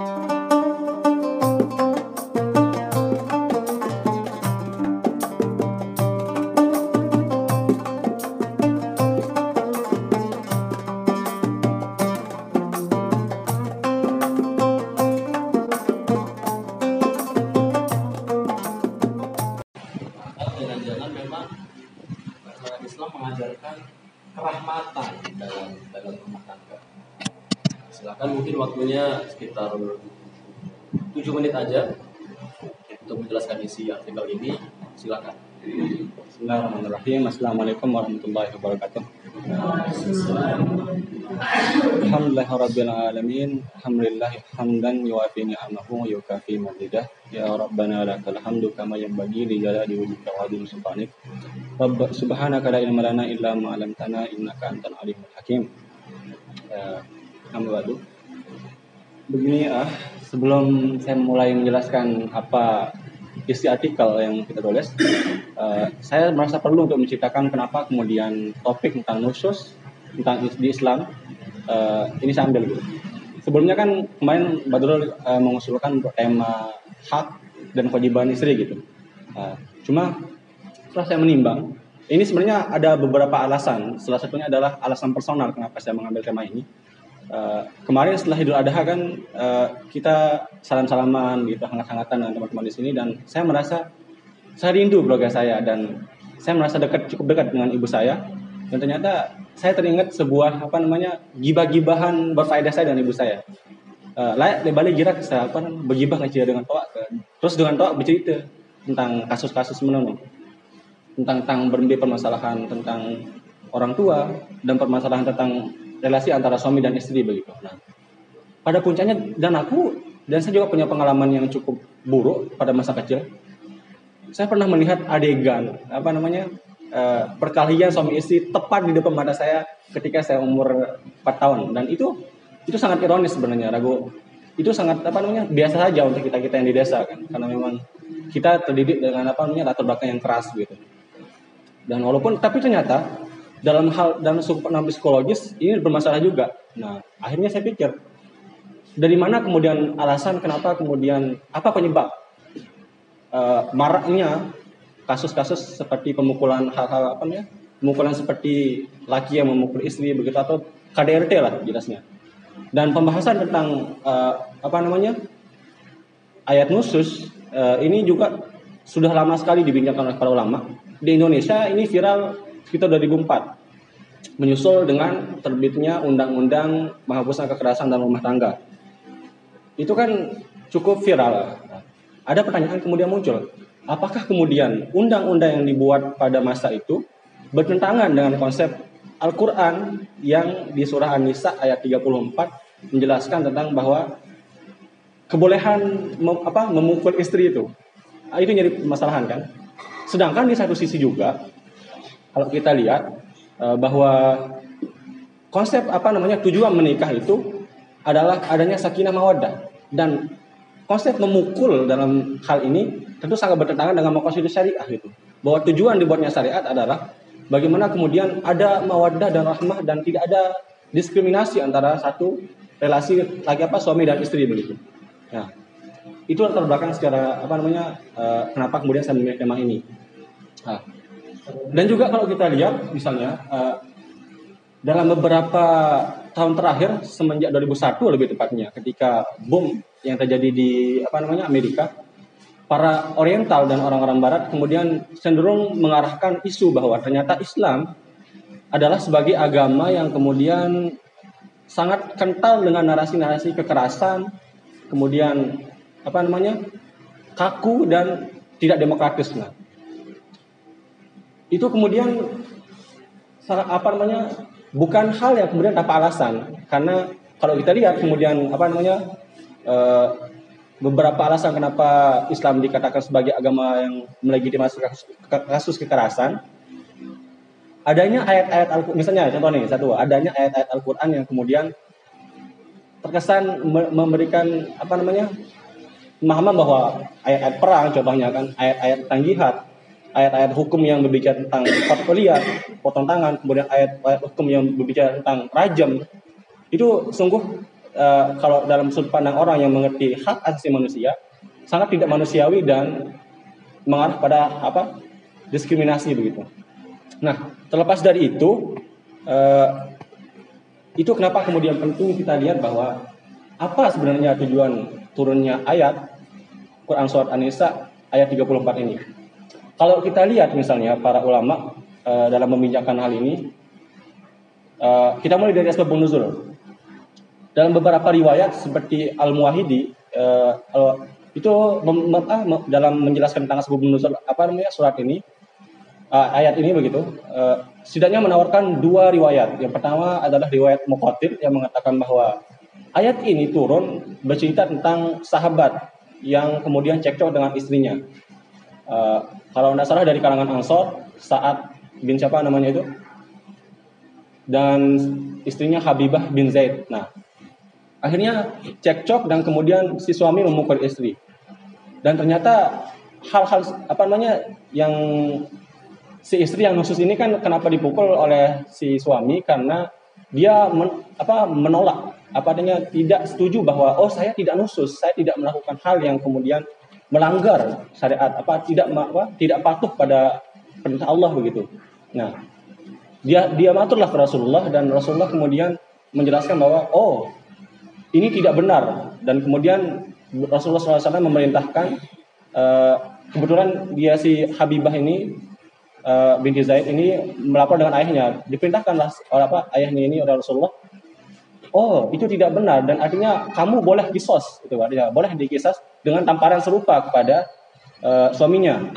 you Bismillahirrahmanirrahim. Assalamualaikum warahmatullahi wabarakatuh. Alhamdulillahirabbil alamin. Alhamdulillahi hamdan yuwafi ni'amahu wa yukafi mazidah. Ya Rabbana lakal hamdu kama yanbaghi li jalali wajhika wa azimi sultanik. Rabb subhanaka la ilma lana illa ma 'allamtana innaka antal alimul hakim. Ya, Alhamdulillah. Begini ah, sebelum saya mulai menjelaskan apa isi artikel yang kita tulis, eh, saya merasa perlu untuk menceritakan kenapa kemudian topik tentang nusus tentang di Islam eh, ini saya ambil gitu. Sebelumnya kan kemarin Badrul eh, mengusulkan tema hak dan kewajiban istri gitu. Eh, cuma setelah saya menimbang, ini sebenarnya ada beberapa alasan. Salah satunya adalah alasan personal kenapa saya mengambil tema ini. Eh, kemarin setelah Idul Adha kan eh, kita salam-salaman gitu hangat-hangatan dengan teman-teman di sini dan saya merasa saya rindu keluarga saya dan saya merasa dekat cukup dekat dengan ibu saya. Dan ternyata saya teringat sebuah apa namanya gibah-gibahan berfaedah saya dengan ibu saya. Eh, layak lebih girak saya apa bergibah ngecil dengan toa terus dengan toa bercerita tentang kasus-kasus menurut tentang tentang berbagai permasalahan tentang orang tua dan permasalahan tentang relasi antara suami dan istri begitu. Nah, pada puncaknya dan aku dan saya juga punya pengalaman yang cukup buruk pada masa kecil. Saya pernah melihat adegan apa namanya eh, perkalian suami istri tepat di depan mata saya ketika saya umur 4 tahun dan itu itu sangat ironis sebenarnya ragu itu sangat apa namanya biasa saja untuk kita kita yang di desa kan karena memang kita terdidik dengan apa namanya latar belakang yang keras gitu dan walaupun tapi ternyata dalam hal dalam pandang psikologis ini bermasalah juga. Nah, akhirnya saya pikir dari mana kemudian alasan kenapa kemudian apa penyebab eh, maraknya kasus-kasus seperti pemukulan hal-hal apa namanya pemukulan seperti laki yang memukul istri begitu atau KDRT lah jelasnya dan pembahasan tentang eh, apa namanya ayat nusus eh, ini juga sudah lama sekali dibincangkan oleh para ulama di Indonesia ini viral sekitar 2004 menyusul dengan terbitnya undang-undang penghapusan kekerasan dalam rumah tangga. Itu kan cukup viral. Ada pertanyaan kemudian muncul, apakah kemudian undang-undang yang dibuat pada masa itu bertentangan dengan konsep Al-Qur'an yang di surah An-Nisa ayat 34 menjelaskan tentang bahwa kebolehan mem- apa memukul istri itu. Ah, Itu jadi permasalahan kan? Sedangkan di satu sisi juga kalau kita lihat eh, bahwa konsep apa namanya tujuan menikah itu adalah adanya sakinah mawaddah dan konsep memukul dalam hal ini tentu sangat bertentangan dengan maqasid syariah itu. Bahwa tujuan dibuatnya syariat adalah bagaimana kemudian ada mawaddah dan rahmah dan tidak ada diskriminasi antara satu relasi lagi apa suami dan istri begitu. Nah, itu latar belakang secara apa namanya eh, kenapa kemudian saya memilih tema ini. Nah, dan juga kalau kita lihat misalnya eh, dalam beberapa tahun terakhir semenjak 2001 lebih tepatnya ketika bom yang terjadi di apa namanya Amerika para oriental dan orang-orang barat kemudian cenderung mengarahkan isu bahwa ternyata Islam adalah sebagai agama yang kemudian sangat kental dengan narasi-narasi kekerasan kemudian apa namanya kaku dan tidak demokratis nah itu kemudian apa namanya bukan hal yang kemudian tanpa alasan. Karena kalau kita lihat kemudian apa namanya eh, beberapa alasan kenapa Islam dikatakan sebagai agama yang melegitimasi kasus, kasus kekerasan adanya ayat-ayat Al misalnya contoh nih satu adanya ayat-ayat Al-Qur'an yang kemudian terkesan me- memberikan apa namanya pemahaman bahwa ayat-ayat perang contohnya kan ayat-ayat tentang jihad ayat-ayat hukum yang berbicara tentang portfolio potong tangan kemudian ayat-ayat hukum yang berbicara tentang rajam itu sungguh uh, kalau dalam sudut pandang orang yang mengerti hak asasi manusia sangat tidak manusiawi dan mengarah pada apa diskriminasi begitu. Nah, terlepas dari itu, uh, itu kenapa kemudian penting kita lihat bahwa apa sebenarnya tujuan turunnya ayat Quran surat An-Nisa ayat 34 ini. Kalau kita lihat misalnya para ulama uh, dalam membincangkan hal ini, uh, kita mulai dari asbab nuzul. Dalam beberapa riwayat seperti Al-Muwahidi uh, itu mem, ah, dalam menjelaskan tentang asbab nuzul apa namanya surat ini uh, ayat ini begitu uh, setidaknya menawarkan dua riwayat. Yang pertama adalah riwayat Muqatil yang mengatakan bahwa ayat ini turun bercerita tentang sahabat yang kemudian cekcok dengan istrinya. Uh, kalau tidak salah dari kalangan Ansor saat bin siapa namanya itu dan istrinya Habibah bin Zaid. Nah, akhirnya cekcok dan kemudian si suami memukul istri. Dan ternyata hal-hal apa namanya yang si istri yang nusus ini kan kenapa dipukul oleh si suami karena dia men, apa menolak apa adanya tidak setuju bahwa oh saya tidak nusus, saya tidak melakukan hal yang kemudian melanggar syariat apa tidak apa tidak patuh pada perintah Allah begitu. Nah, dia dia maturlah ke Rasulullah dan Rasulullah kemudian menjelaskan bahwa oh ini tidak benar dan kemudian Rasulullah SAW memerintahkan uh, kebetulan dia si Habibah ini uh, binti Zaid ini melapor dengan ayahnya diperintahkanlah oleh apa ayahnya ini oleh Rasulullah oh itu tidak benar dan artinya kamu boleh kisos itu artinya boleh dikisas dengan tamparan serupa kepada uh, suaminya.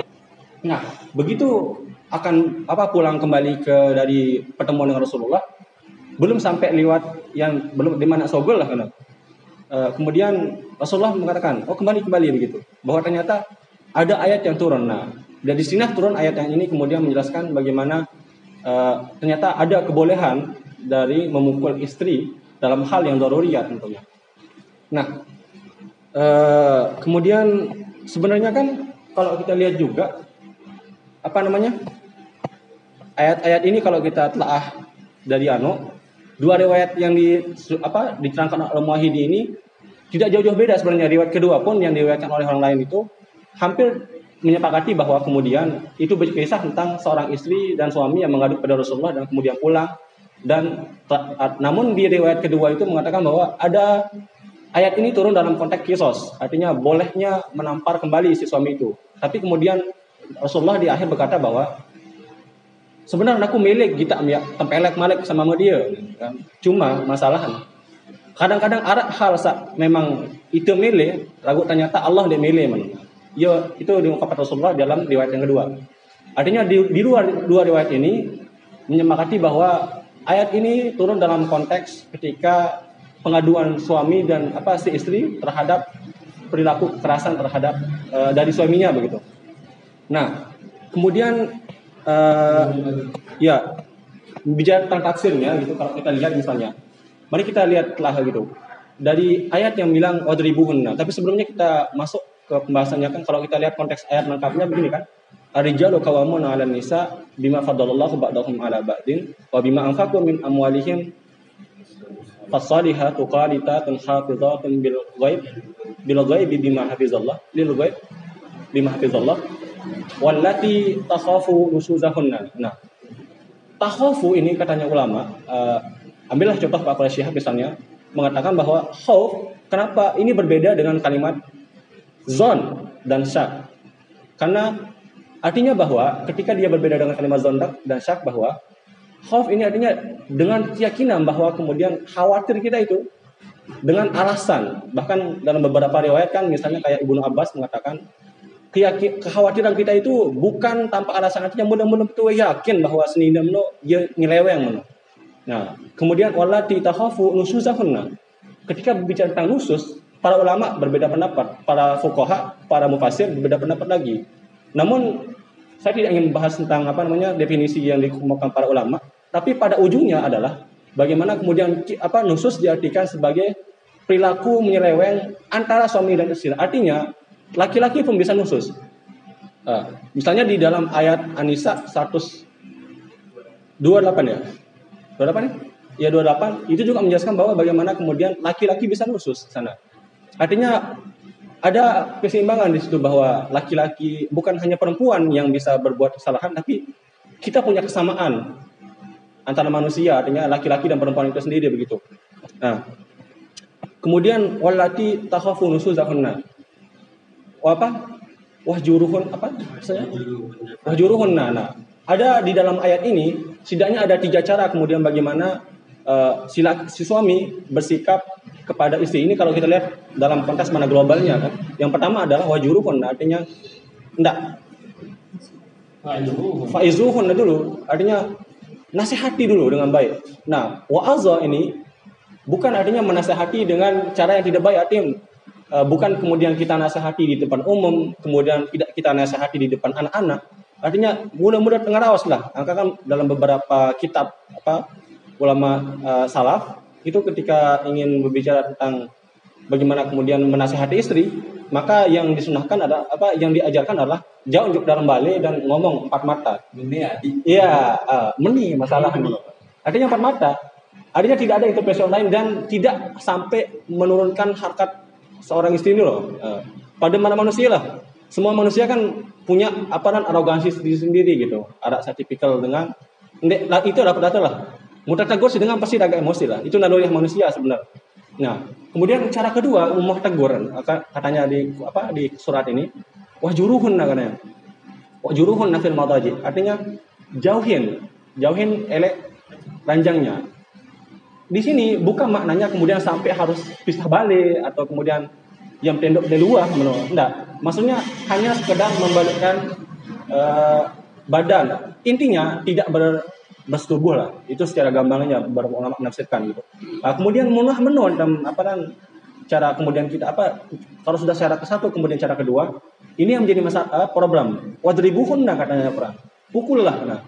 Nah begitu akan apa pulang kembali ke dari pertemuan dengan Rasulullah belum sampai lewat yang belum di mana sogol lah kan. Uh, kemudian Rasulullah mengatakan oh kembali kembali begitu bahwa ternyata ada ayat yang turun. Nah dari sini turun ayat yang ini kemudian menjelaskan bagaimana uh, ternyata ada kebolehan dari memukul istri dalam hal yang daruriyat tentunya. Nah, eh, kemudian sebenarnya kan kalau kita lihat juga apa namanya ayat-ayat ini kalau kita telah dari Ano dua riwayat yang di apa diterangkan oleh Muahidi ini tidak jauh-jauh beda sebenarnya riwayat kedua pun yang diriwayatkan oleh orang lain itu hampir menyepakati bahwa kemudian itu berkisah tentang seorang istri dan suami yang mengadu pada Rasulullah dan kemudian pulang dan namun di riwayat kedua itu mengatakan bahwa ada ayat ini turun dalam konteks kisos, artinya bolehnya menampar kembali si suami itu. Tapi kemudian Rasulullah di akhir berkata bahwa sebenarnya aku milik kita ya tempelek malik sama dia kan. Cuma masalah kadang-kadang ada hal sa, memang itu milik, ragu ternyata Allah dia milik man. Ya itu diungkapkan Rasulullah dalam riwayat yang kedua. Artinya di, di luar dua riwayat ini menyepakati bahwa Ayat ini turun dalam konteks ketika pengaduan suami dan apa si istri terhadap perilaku kekerasan terhadap uh, dari suaminya begitu. Nah, kemudian uh, ya bicara tentang taksirnya gitu kalau kita lihat misalnya. Mari kita lihat telah gitu. Dari ayat yang bilang wadribuhunna, tapi sebelumnya kita masuk ke pembahasannya kan kalau kita lihat konteks ayat lengkapnya begini kan. Ar-rijalu qawwamuna 'alan nisa bima faddalallahu ba'dahum 'ala ba'din wa bima anfaqu min amwalihim fasalihatu qanitatun hafizatun bil ghaib bil ghaib bima hafizallah lil ghaib bima hafizallah wallati takhafu nusuzahunna. Nah, takhafu ini katanya ulama, uh, ambillah contoh Pak Quraisy Syihab misalnya mengatakan bahwa khauf kenapa ini berbeda dengan kalimat zon dan syak? Karena Artinya bahwa ketika dia berbeda dengan kalimat zondak dan syak bahwa khauf ini artinya dengan keyakinan bahwa kemudian khawatir kita itu dengan alasan bahkan dalam beberapa riwayat kan misalnya kayak Ibnu Abbas mengatakan keyakin kekhawatiran kita itu bukan tanpa alasan artinya mudah-mudahan betul yakin bahwa senina meno dia nyeleweng meno. Nah, kemudian walati tahafu nusuzahunna. Ketika berbicara tentang nusus, para ulama berbeda pendapat, para fuqaha, para mufasir berbeda pendapat lagi. Namun saya tidak ingin membahas tentang apa namanya definisi yang dikemukakan para ulama, tapi pada ujungnya adalah bagaimana kemudian apa nusus diartikan sebagai perilaku menyeleweng antara suami dan istri. Artinya laki-laki pun bisa nusus. Uh, misalnya di dalam ayat Anisa 128 ya. 28 ya? ya 28 itu juga menjelaskan bahwa bagaimana kemudian laki-laki bisa nusus sana. Artinya ada keseimbangan di situ bahwa laki-laki bukan hanya perempuan yang bisa berbuat kesalahan tapi kita punya kesamaan antara manusia artinya laki-laki dan perempuan itu sendiri begitu. Nah, kemudian walati takhafu nusuzahunna. Apa? Wahjuruhun apa? Saya? Wahjuruhunna. Nah, ada di dalam ayat ini setidaknya ada tiga cara kemudian bagaimana uh, si, si suami bersikap kepada istri ini kalau kita lihat dalam konteks mana globalnya kan? Yang pertama adalah wajuruhun artinya enggak faizuhun. Dulu artinya nasihati dulu dengan baik. Nah wa'azah ini bukan artinya menasihati dengan cara yang tidak baik. Artinya uh, bukan kemudian kita nasihati di depan umum kemudian tidak kita nasihati di depan anak-anak. Artinya mudah-mudah pengarawas lah. Angka kan dalam beberapa kitab apa ulama uh, salaf itu ketika ingin berbicara tentang bagaimana kemudian menasehati istri, maka yang disunahkan adalah apa yang diajarkan adalah jauh untuk dalam balik dan ngomong empat mata. Meni ya? Iya, uh, meni masalah ini. Artinya empat mata. Artinya tidak ada intervensi lain dan tidak sampai menurunkan harkat seorang istri ini loh. Uh, pada mana manusia lah semua manusia kan punya apa dan arogansi sendiri sendiri gitu ada tipikal dengan itu dapat data lah tegur sih dengan pasti agak emosi lah. Itu naluri manusia sebenarnya. Nah kemudian cara kedua umur tegur katanya di apa di surat ini wah juruhun katanya. Wah juruhun nafil mataji artinya jauhin jauhin elek ranjangnya. Di sini bukan maknanya kemudian sampai harus pisah balik atau kemudian yang tendok di luar menurut enggak. Maksudnya hanya sekedar membalikkan uh, badan. Intinya tidak ber bersetubuh lah. Itu secara gampangnya beberapa ulama menafsirkan gitu. Nah, kemudian munah menun dan apa dan cara kemudian kita apa kalau sudah syarat ke satu kemudian cara kedua ini yang menjadi masalah problem. Wadribuhunna katanya perang pukullah nah.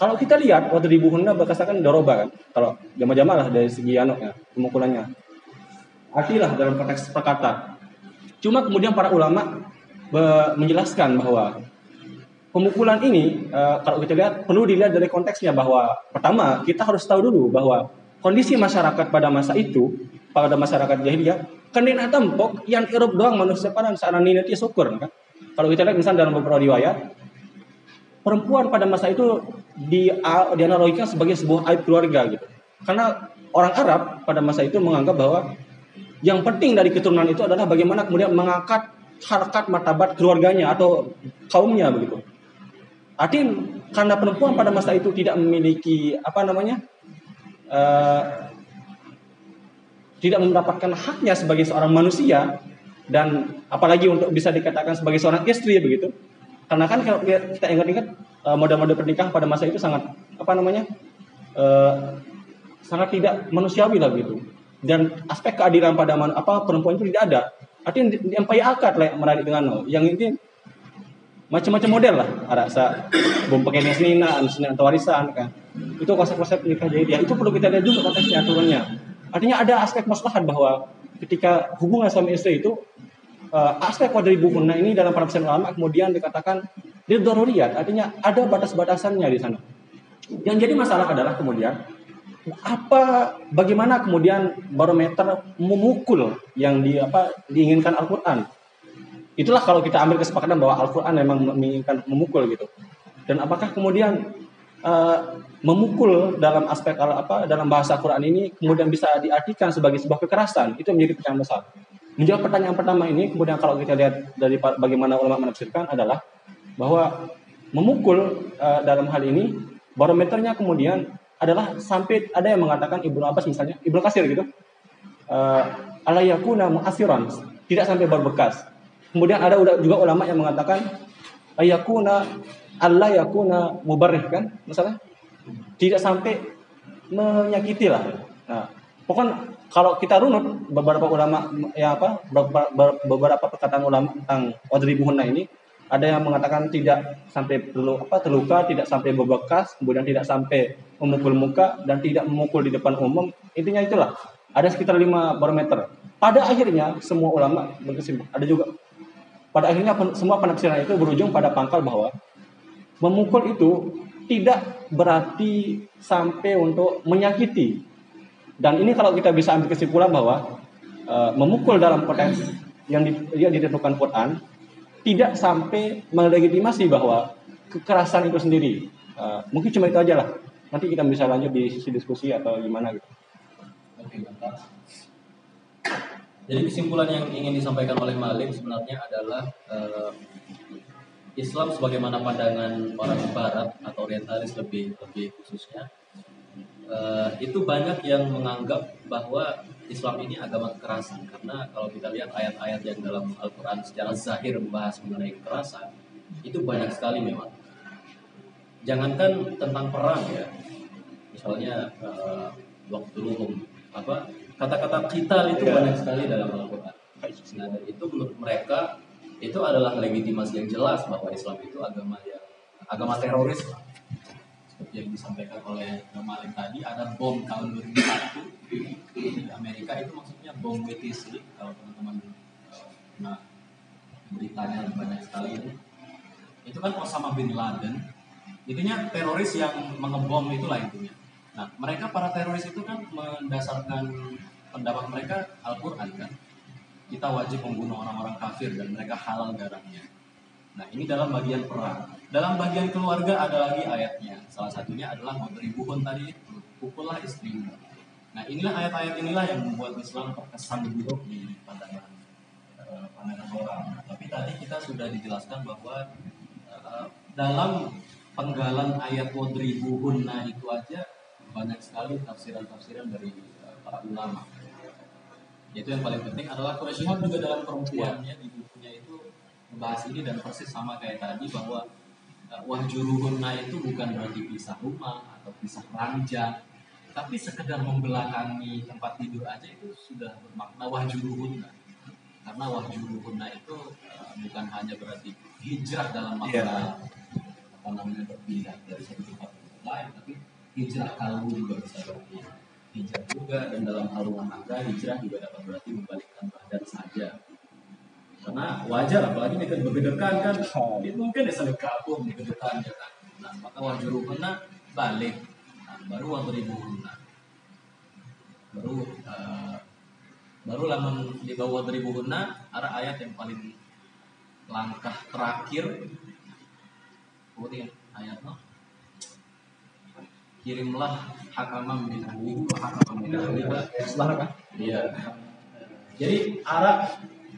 Kalau kita lihat wadribuhunna berdasarkan doroba kan kalau jamaah-jamaah lah dari segi anoknya pemukulannya. Artilah dalam konteks perkata. Cuma kemudian para ulama menjelaskan bahwa pemukulan ini uh, kalau kita lihat perlu dilihat dari konteksnya bahwa pertama kita harus tahu dulu bahwa kondisi masyarakat pada masa itu pada masyarakat jahiliyah kena tampok yang irup doang manusia pada saat ini nanti syukur kan kalau kita lihat misalnya dalam beberapa riwayat perempuan pada masa itu di dianalogikan sebagai sebuah aib keluarga gitu karena orang Arab pada masa itu menganggap bahwa yang penting dari keturunan itu adalah bagaimana kemudian mengangkat harkat martabat keluarganya atau kaumnya begitu. Artinya karena perempuan pada masa itu tidak memiliki apa namanya uh, tidak mendapatkan haknya sebagai seorang manusia dan apalagi untuk bisa dikatakan sebagai seorang istri begitu. Karena kan kalau kita ingat-ingat uh, mode-mode pernikahan pada masa itu sangat apa namanya uh, sangat tidak manusiawi lah begitu dan aspek keadilan pada apa perempuan itu tidak ada. Artinya payah akad lah menarik dengan. Yang ini macam-macam model lah. Ada sa bom pakai nina, atau warisan kan. Itu konsep-konsep nikah jadi itu perlu kita lihat juga konteksnya aturannya. Artinya ada aspek maslahat bahwa ketika hubungan suami istri itu uh, aspek dari bukunna ini dalam penafsiran ulama kemudian dikatakan dia artinya ada batas-batasannya di sana. Yang jadi masalah adalah kemudian apa bagaimana kemudian barometer memukul yang di apa diinginkan Al-Qur'an. Itulah kalau kita ambil kesepakatan bahwa Al-Qur'an memang menginginkan memukul gitu. Dan apakah kemudian uh, memukul dalam aspek apa dalam bahasa Quran ini kemudian bisa diartikan sebagai sebuah kekerasan? Itu menjadi pertanyaan besar. Menjawab pertanyaan pertama ini kemudian kalau kita lihat dari bagaimana ulama menafsirkan adalah bahwa memukul uh, dalam hal ini barometernya kemudian adalah sampai ada yang mengatakan Ibnu Abbas misalnya, Ibnu Kasir gitu. Uh, alayakuna mu'asiran, tidak sampai berbekas. Kemudian ada juga ulama yang mengatakan ayakuna Allah yakuna mubarrih kan misalnya tidak sampai menyakiti lah. Nah, pokoknya kalau kita runut beberapa ulama ya apa beberapa, perkataan ulama tentang wadribuhunna ini ada yang mengatakan tidak sampai perlu apa terluka, tidak sampai bebekas, kemudian tidak sampai memukul muka dan tidak memukul di depan umum. Intinya itulah. Ada sekitar 5 barometer. Pada akhirnya semua ulama berkesimpulan. Ada juga pada akhirnya semua penafsiran itu berujung pada pangkal bahwa memukul itu tidak berarti sampai untuk menyakiti. Dan ini kalau kita bisa ambil kesimpulan bahwa uh, memukul dalam konteks yang di, yang ditentukan Quran tidak sampai melegitimasi bahwa kekerasan itu sendiri. Uh, mungkin cuma itu aja lah. Nanti kita bisa lanjut di sisi diskusi atau gimana gitu. Oke. Jadi kesimpulan yang ingin disampaikan oleh Malik sebenarnya adalah uh, Islam sebagaimana pandangan orang Barat atau Orientalis lebih lebih khususnya uh, itu banyak yang menganggap bahwa Islam ini agama kekerasan. Karena kalau kita lihat ayat-ayat yang dalam Al-Quran secara zahir membahas mengenai kekerasan itu banyak sekali memang. Jangankan tentang perang ya misalnya uh, waktu luhum apa kata-kata kita itu yeah. banyak sekali dalam Al-Quran. Nah dan itu menurut mereka itu adalah legitimasi yang jelas bahwa Islam itu agama yang agama teroris. Seperti yang disampaikan oleh Malik tadi ada bom tahun 2001 di Amerika itu maksudnya bom BTC kalau teman-teman nah beritanya banyak sekali ini itu kan Osama bin Laden. Intinya teroris yang mengebom itulah intinya nah mereka para teroris itu kan mendasarkan pendapat mereka Al-Quran kan? Kita wajib membunuh orang-orang kafir dan mereka halal darahnya. Nah ini dalam bagian perang. Dalam bagian keluarga ada lagi ayatnya. Salah satunya adalah wadribuhun tadi pukullah istrimu. Nah inilah ayat-ayat inilah yang membuat Islam terkesan buruk di pandangan uh, pandangan orang. Tapi tadi kita sudah dijelaskan bahwa uh, dalam penggalan ayat wadribuhunna itu aja banyak sekali tafsiran-tafsiran dari uh, para ulama. Itu yang paling penting adalah Quraisy juga dalam perempuannya di bukunya itu membahas ini dan persis sama kayak tadi bahwa uh, wahjuruhunna itu bukan berarti pisah rumah atau pisah ranjang, tapi sekedar membelakangi tempat tidur aja itu sudah bermakna wahjuruhunna. Karena wahjuruhunna itu uh, bukan hanya berarti hijrah dalam makna yeah apa namanya berpindah dari satu tempat ke lain tapi hijrah kalbu juga bisa berarti hijrah juga dan dalam hal rumah tangga hijrah juga dapat berarti membalikkan badan saja. Karena wajar apalagi ini kan bergedekan kan. Itu mungkin ya saling kabur bergedekan ya kan. Nah maka wajar kena balik. Nah, baru waktu ribu baru uh, baru lamun di bawah ribu ada ayat yang paling langkah terakhir. Kemudian ayat no kirimlah hakamam min ahlihi wa hakamam min ahliha kan? Iya. Jadi arah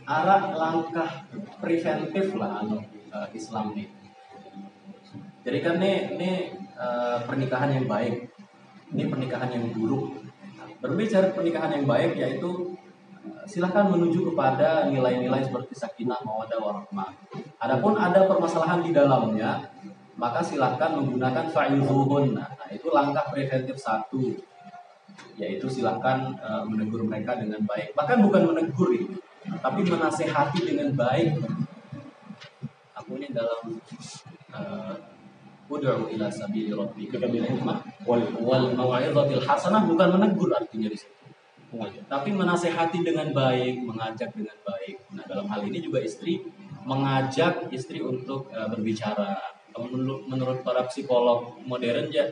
arah langkah preventif lah anu uh, Islam nih jadi kan nih ini uh, pernikahan yang baik. Ini pernikahan yang buruk. Berbicara pernikahan yang baik yaitu eh, silahkan menuju kepada nilai-nilai seperti sakinah mawadah warahmah. Adapun ada permasalahan di dalamnya, maka silahkan menggunakan fa'izuhun. Itu langkah preventif satu, yaitu silahkan uh, menegur mereka dengan baik. Bahkan bukan menegur ini, tapi menasehati dengan baik. Aku ini dalam uh, Ud'u ila sabili rabbika bil hikmah wal wal mau'izatil hasanah bukan menegur artinya di situ. Tapi menasehati dengan baik, mengajak dengan baik. Nah, dalam hal ini juga istri mengajak istri untuk uh, berbicara, menurut, menurut para psikolog modern ya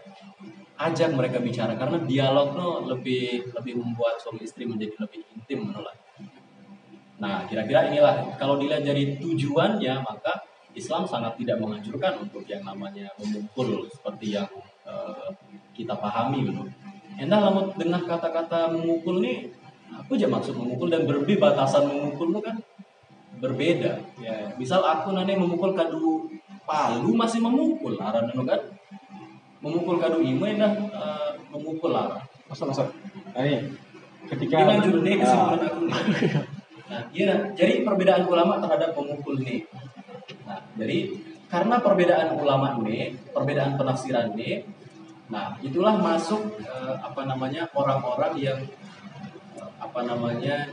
ajak mereka bicara karena dialog no lebih lebih membuat suami istri menjadi lebih intim menolak. Nah kira-kira inilah kalau dilihat dari tujuannya maka Islam sangat tidak menganjurkan untuk yang namanya memukul seperti yang uh, kita pahami gitu. Endah lamun dengan kata-kata memukul nih aku aja maksud memukul dan berbeda batasan memukul kan berbeda ya misal aku nanti memukul kadu palu masih memukul aran anu kan? Memukul kado ime dah uh, memukul lara masa masa? Nah, ini ketika ini lanjut nih kesimpulan ah. aku nih. Nah iya. Jadi perbedaan ulama terhadap pemukul nih. Nah jadi karena perbedaan ulama ini perbedaan penafsiran ini nah itulah masuk uh, apa namanya orang-orang yang uh, apa namanya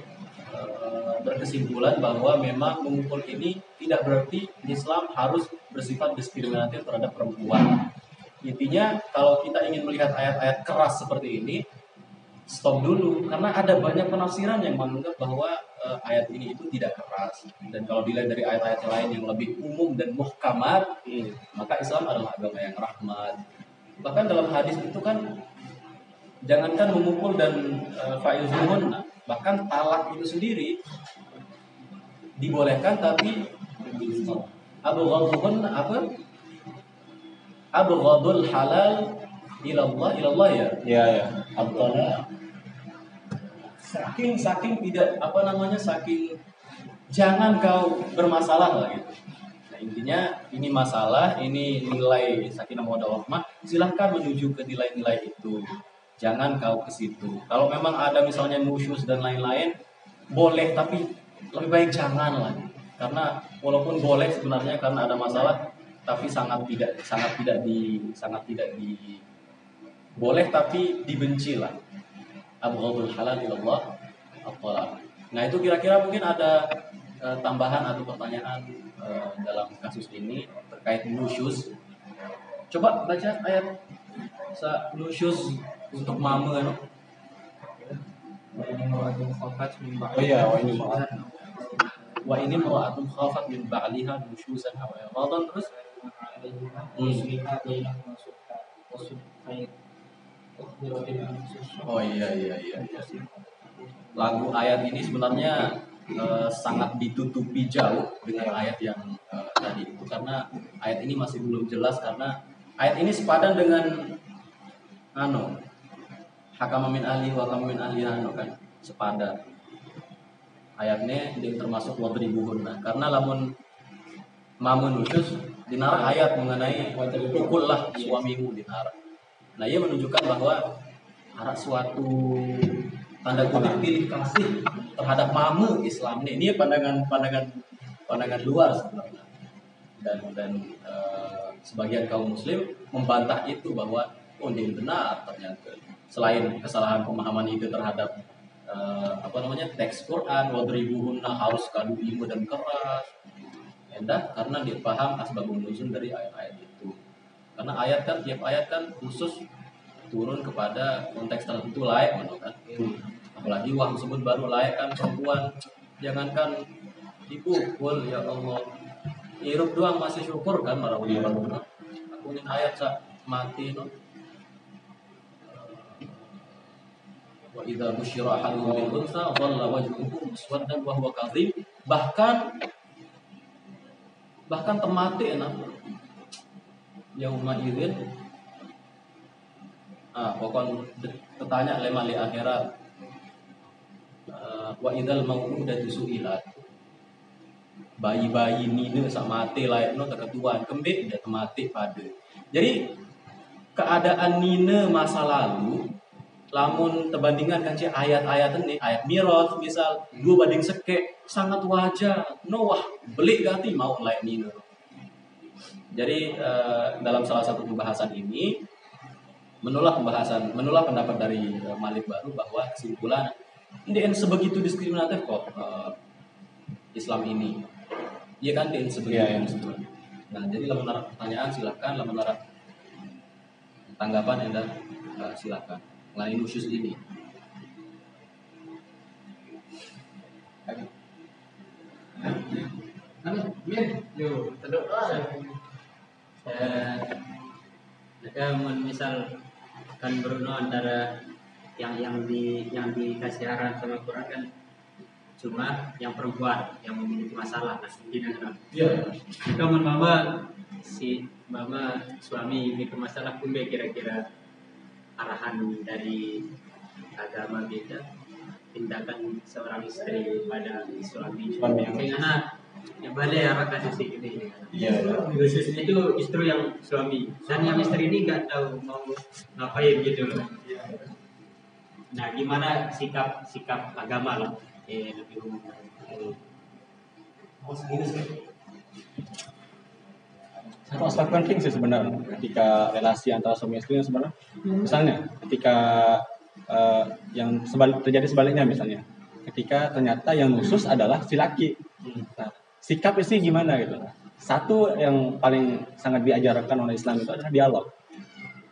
berkesimpulan bahwa memang memukul ini tidak berarti Islam harus bersifat diskriminatif terhadap perempuan. Intinya kalau kita ingin melihat ayat-ayat keras seperti ini, stop dulu karena ada banyak penafsiran yang menganggap bahwa eh, ayat ini itu tidak keras. Dan kalau dilihat dari ayat-ayat lain yang lebih umum dan muhkamat maka Islam adalah agama yang rahmat. Bahkan dalam hadis itu kan jangankan memukul dan uh, faizuhun bahkan talak itu sendiri dibolehkan tapi abu ghadhun apa abu ghadul halal ilallah ilallah ya Iya, ya. Abdullah saking saking tidak apa namanya saking jangan kau bermasalah lah gitu. Nah, intinya ini masalah, ini nilai sakinah mawaddah warahmah, silahkan menuju ke nilai-nilai itu. Jangan kau ke situ. Kalau memang ada misalnya nusyus dan lain-lain, boleh tapi lebih baik jangan lah. Karena walaupun boleh sebenarnya karena ada masalah, tapi sangat tidak sangat tidak di sangat tidak di boleh tapi dibenci lah abghadul halal ilallah at Nah, itu kira-kira mungkin ada eh, tambahan atau pertanyaan eh, dalam kasus ini terkait nusyus. Coba baca ayat sa nusyus untuk mama no? Oh iya, oh ini maaf. Wa ini mra'atun khafat min ba'liha nusyusan aw iradan terus? Oh iya iya iya iya. Lagu ayat ini sebenarnya eh, sangat ditutupi jauh dengan ayat yang eh, tadi itu. Karena ayat ini masih belum jelas karena ayat ini sepadan dengan anu hakama min ahli wa hakama min ahli anu kan sepadan. Ayatnya dia termasuk wadribuhun nah, karena lamun mamun nusyus dinar ayat mengenai pukullah suamimu dinar. Nah, ia menunjukkan bahwa ada suatu tanda kutip pilih kasih terhadap mamu Islam ini. Ini pandangan pandangan pandangan luar sebenarnya. Dan dan eh, sebagian kaum muslim membantah itu bahwa oh ini benar ternyata. Selain kesalahan pemahaman itu terhadap eh, apa namanya teks Quran wadribuhunna harus kadu ilmu dan keras. Endah karena dia paham asbabun nuzul dari ayat-ayat itu. Karena ayat kan tiap ayat kan khusus turun kepada konteks tertentu layak kan. Apalagi wah tersebut baru layak kan perempuan jangankan dipukul ya Allah. Hirup doang masih syukur kan para ulama. Aku ingin ayat sa mati no. Wa. Bahkan bahkan temati enak. Yauma idzin ah pokoknya tertanya lema li akhirat. Ah, wa idzal mau'udatu su'ilat. Bayi-bayi nina sak mati layak no keketuan kembik udah mati pada. Jadi keadaan nina masa lalu lamun terbandingan kan cik ayat-ayat ini ayat miros misal dua banding seke sangat wajar. No wah beli ganti mau layak nina jadi eh, dalam salah satu pembahasan ini menolak pembahasan menolak pendapat dari eh, Malik baru bahwa kesimpulan ini sebegitu diskriminatif kok eh, Islam ini. Iya kan dia sebegitu iya. diskriminatif. nah jadi lamun pertanyaan silahkan lamun tanggapan anda eh, silahkan mengenai nusyus ini. Yo, teduk Ada misal kan Bruno antara yang yang di yang dikasih arahan sama Quran kan cuma yang perempuan yang memiliki masalah. Nah dengan Iya. jika mama si mama suami memiliki masalah pun kira-kira arahan dari agama kita tindakan seorang istri pada suami karena yang balik arah kasus ini. Iya, iya. khususnya itu istri yang suami. Dan yang istri ini nggak tahu mau ngapain gitu loh. Nah gimana sikap sikap agama lah eh, lebih umum Satu aspek penting sih sebenarnya ketika relasi antara suami istri sebenarnya. Misalnya ketika eh, yang sebalik, terjadi sebaliknya misalnya, ketika ternyata yang khusus adalah si laki. Nah, sikap istri gimana gitu? Satu yang paling sangat diajarkan oleh Islam itu adalah dialog.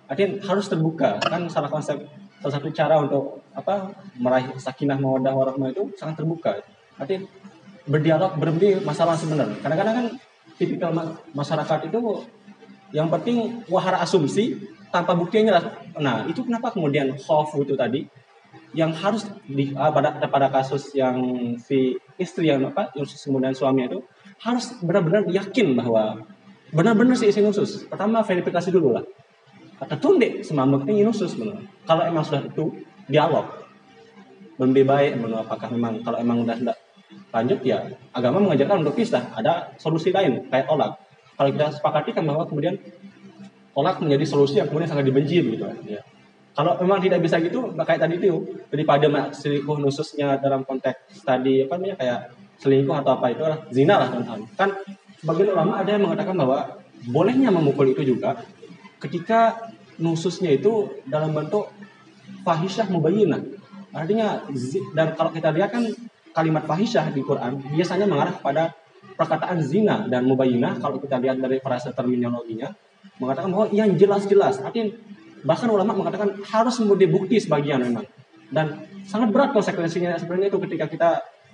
Artinya harus terbuka kan salah konsep salah satu cara untuk apa meraih sakinah mawaddah warahmah itu sangat terbuka. artinya berdialog berhenti masalah sebenarnya kadang-kadang kan tipikal ma- masyarakat itu yang penting wahara asumsi tanpa bukti yang jelas. Nah itu kenapa kemudian khauf itu tadi yang harus di ah, pada pada kasus yang si istri yang apa yang kemudian suaminya itu harus benar-benar yakin bahwa benar-benar si istri nusus pertama verifikasi dulu lah. Kata tunde ini nusus benar kalau emang sudah itu dialog. Lebih baik menurut apakah memang kalau emang udah lanjut ya. Agama mengajarkan untuk pisah. Ada solusi lain kayak tolak. Kalau kita sepakati kan bahwa kemudian tolak menjadi solusi yang kemudian sangat dibenci begitu ya. Kalau memang tidak bisa gitu kayak tadi itu daripada selingkuh nususnya dalam konteks tadi apa namanya kayak selingkuh atau apa itu adalah zina lah teman-teman kan sebagian ulama ada yang mengatakan bahwa bolehnya memukul itu juga ketika nususnya itu dalam bentuk fahisyah mubayyinah. Artinya dan kalau kita lihat kan kalimat fahisyah di Quran biasanya mengarah kepada perkataan zina dan mubayyinah. Kalau kita lihat dari frase terminologinya mengatakan bahwa yang jelas-jelas artinya bahkan ulama mengatakan harus memberi bukti sebagian memang. Dan sangat berat konsekuensinya sebenarnya itu ketika kita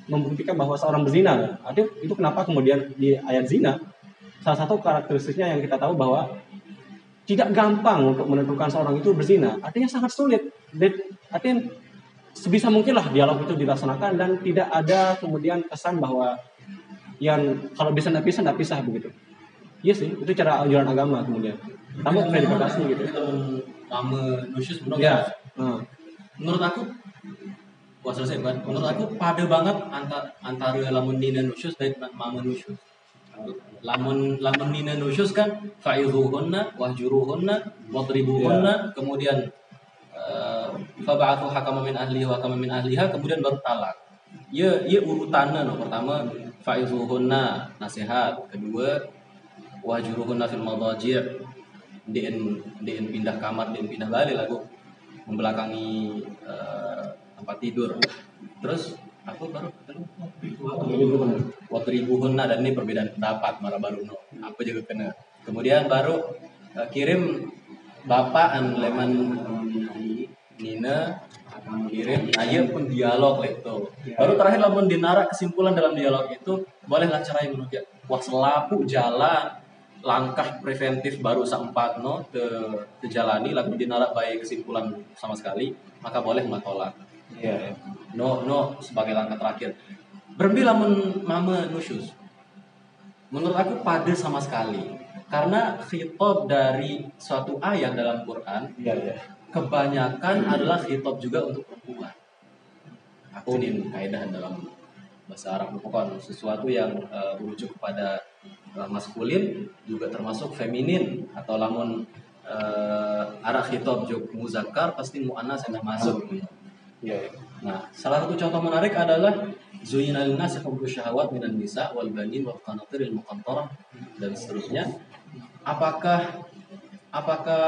membuktikan bahwa seorang berzina. Artinya itu kenapa kemudian di ayat zina? Salah satu karakteristiknya yang kita tahu bahwa tidak gampang untuk menentukan seorang itu berzina. Artinya sangat sulit. Artinya sebisa mungkin lah dialog itu dilaksanakan dan tidak ada kemudian kesan bahwa yang kalau bisa tidak pisah tidak pisah begitu. Iya sih itu cara ajaran agama kemudian. Kamu verifikasi gitu. nusyus menurut ya Nah, menurut aku wah selesai kan menurut aku pada banget antara antara lamun nina nusyus dan mama nusyus lamun lamun nina nusyus kan fa'izuhunna wahjuruhunna wadribuhunna kemudian eh, faba'athu hakama min ahlihi wa hakama min ahliha kemudian baru talak. Ya ya urutannya no pertama fa'izuhunna nasihat. Kedua wahjuruhunna fil madaji' diin diin pindah kamar diin pindah balik lagu membelakangi eh, tempat tidur. Terus aku baru? Waktu ribuhunna dan ini perbedaan pendapat marah baru no aku juga kena? Kemudian baru eh, kirim bapak an leman Nina kirim. Ayo pun dialog lah itu. Baru terakhir lamun dinara kesimpulan dalam dialog itu bolehlah cerai menurut dia wah selapu jalan langkah preventif baru seempat no te, tejalani lalu dinara baik kesimpulan sama sekali maka boleh matolak. Iya iya. no no sebagai langkah terakhir. Berhenti lamun mama nusyus. Menurut aku pada sama sekali. Karena khitab dari suatu ayat dalam Quran iya iya kebanyakan adalah khitab juga untuk perempuan aku ini kaidah dalam bahasa Arab pokoknya sesuatu yang merujuk kepada eh, maskulin juga termasuk feminin atau lamun eh, arah khitab juk muzakkar pasti muannas yang masuk iya iya. Nah, salah satu contoh menarik adalah Zuyina linnasi hubbu syahawat minan nisa wal banin wal qanatiril muqantarah dan seterusnya. Apakah apakah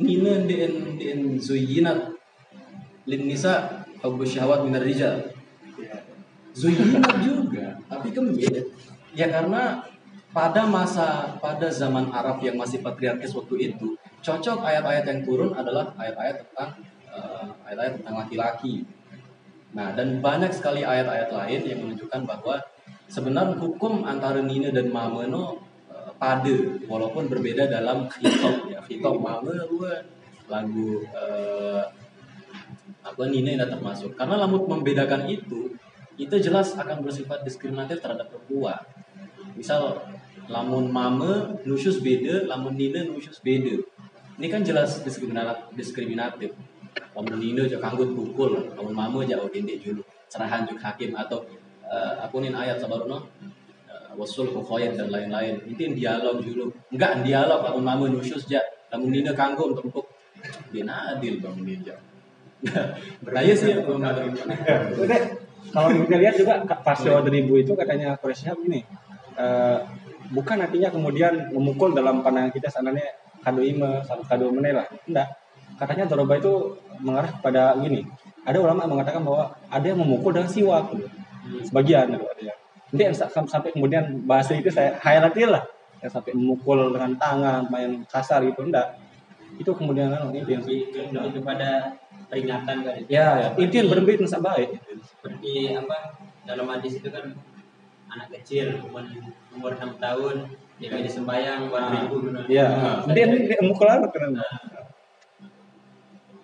nina diin diin zuyina lin nisa hubbu syahawat minar rijal? Zuyina juga, tapi beda. Ya karena pada masa pada zaman Arab yang masih patriarkis waktu itu, cocok ayat-ayat yang turun adalah ayat-ayat tentang eh, ayat-ayat tentang laki-laki. Nah, dan banyak sekali ayat-ayat lain yang menunjukkan bahwa sebenarnya hukum antara Nina dan Mameno eh, pada, walaupun berbeda dalam khitab ya. Khitab Mame gua lagu eh, apa Nina tidak termasuk. Karena lamut membedakan itu, itu jelas akan bersifat diskriminatif terhadap perempuan. Misal lamun mame nusyus beda, lamun nina nusyus beda. Ini kan jelas diskriminatif. diskriminatif. Lamun nina aja kanggut pukul, lamun mame aja oh dendek dulu. Serahan juk hakim atau eh, aku nih ayat sabarno wasul khair dan lain-lain. Itu yang dialog dulu. Enggak dialog lamun mame nusyus aja. Lamun nina kanggut untuk untuk dia adil bang ninja. Nah, iya sih belum ada. Kalau kita lihat juga pas Jawa ribu itu katanya Quraisy begini, eh, bukan artinya kemudian memukul dalam pandangan kita seandainya kado ime, kado menela, enggak. Katanya doroba itu mengarah kepada gini. Ada ulama yang mengatakan bahwa ada yang memukul dengan siwak, gitu. sebagian ada yang. Nanti yang sa- sampai kemudian bahasa itu saya hayalatil lah, yang sampai memukul dengan tangan, main kasar gitu, enggak. Itu kemudian anu, itu yang lebih kepada peringatan kan ya, ya. intinya berhenti itu baik. seperti apa dalam hadis itu kan anak kecil umur umur enam tahun dia jadi sembahyang buat ribu Iya. Nah, Dia dia memukul apa keren?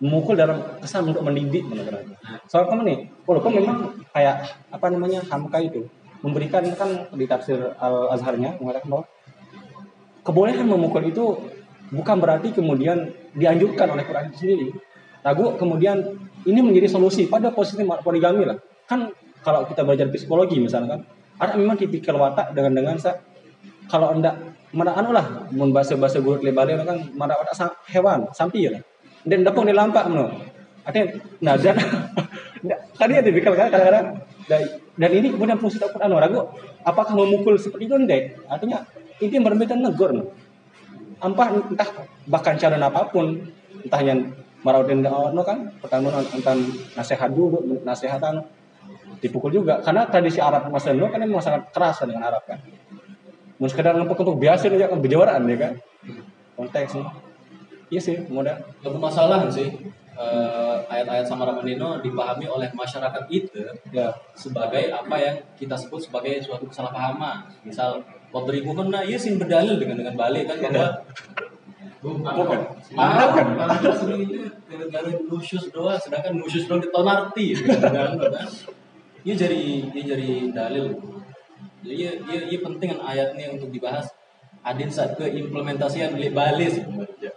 Memukul dalam kesan untuk mendidik mana keren. Soal kamu nih, walaupun memang kayak apa namanya hamka itu memberikan kan di tafsir al azharnya mengatakan bahwa kebolehan memukul itu bukan berarti kemudian dianjurkan oleh Quran itu sendiri. Ragu kemudian ini menjadi solusi pada posisi poligami lah. Kan kalau kita belajar psikologi misalnya kan, ada memang tipikal watak dengan dengan sa, kalau anda mana anu lah bahasa bahasa guru lebale kan mana watak sa- hewan sampi lah. Dan dapung di lampak no. Artinya nah dan tadi ada tipikal kan kadang-kadang dan, ini kemudian fungsi Al-Quran ragu apakah memukul seperti itu? Enggak? Artinya ini berbeda negor no ampah entah bahkan cara apa pun entah yang marautin no kan pertama tentang nasihat dulu nasihatan dipukul juga. Karena tradisi Arab masa dulu kan memang sangat keras dengan Arab kan. Mau sekedar ngempuk untuk biasa aja kan berjawaran ya kan konteksnya iya sih mudah Gak bermasalah sih eh, ayat-ayat sama Ramadino dipahami oleh masyarakat itu ya sebagai apa yang kita sebut sebagai suatu kesalahpahaman. Misal Wadribu kena iya sih berdalil dengan dengan balik kan bahwa bukan Marah kan? Gara-gara nusyus doang, sedangkan nusyus doang ditonarti kan? Iya jadi iya jadi dalil. Jadi iya iya, iya penting kan ayat ini untuk dibahas. Adin saat ke implementasian beli balik sebenarnya.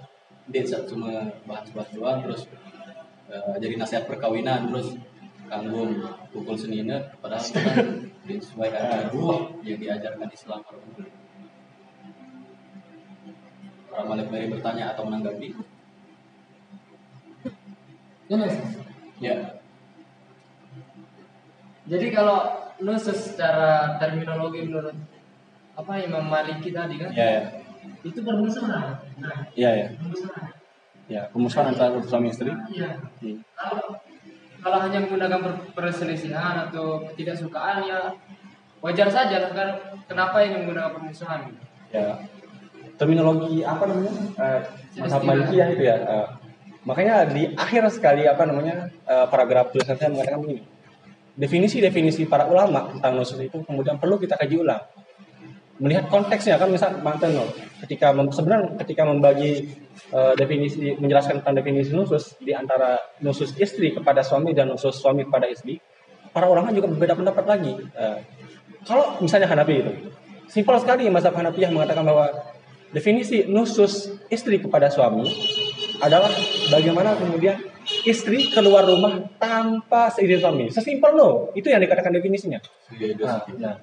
Adin saat cuma bahas-bahas doang terus eh, jadi nasihat perkawinan terus kanggo pukul senina padahal kan sesuai dengan ruh yang diajarkan Islam. Para Malik Mary bertanya atau menanggapi? Ya, Jadi kalau nusus secara terminologi menurut apa Imam Maliki tadi kan? Ya ya. Itu permusuhan. Nah, ya ya. Ya pemusuhan antara suami istri. Iya. Hmm. Kalau kalau hanya menggunakan per- perselisihan atau ketidaksukaan ya wajar saja lah. Kan kenapa ini menggunakan permusuhan ya terminologi apa namanya? Eh mazhab Istilah. Malikiyah itu ya eh, makanya di akhir sekali apa namanya eh, paragraf tulisan saya mengatakan begini. Definisi-definisi para ulama tentang nusus itu kemudian perlu kita kaji ulang. Melihat konteksnya kan misal mantan loh ketika mem- sebenarnya ketika membagi eh, definisi menjelaskan tentang definisi nusus di antara nusus istri kepada suami dan nusus suami kepada istri para ulama juga berbeda pendapat lagi. Eh, kalau misalnya Hanafi itu simpel sekali mazhab Hanafiyah mengatakan bahwa definisi nusus istri kepada suami adalah bagaimana kemudian istri keluar rumah tanpa seizin suami. Sesimpel loh itu yang dikatakan definisinya. Nah, nah,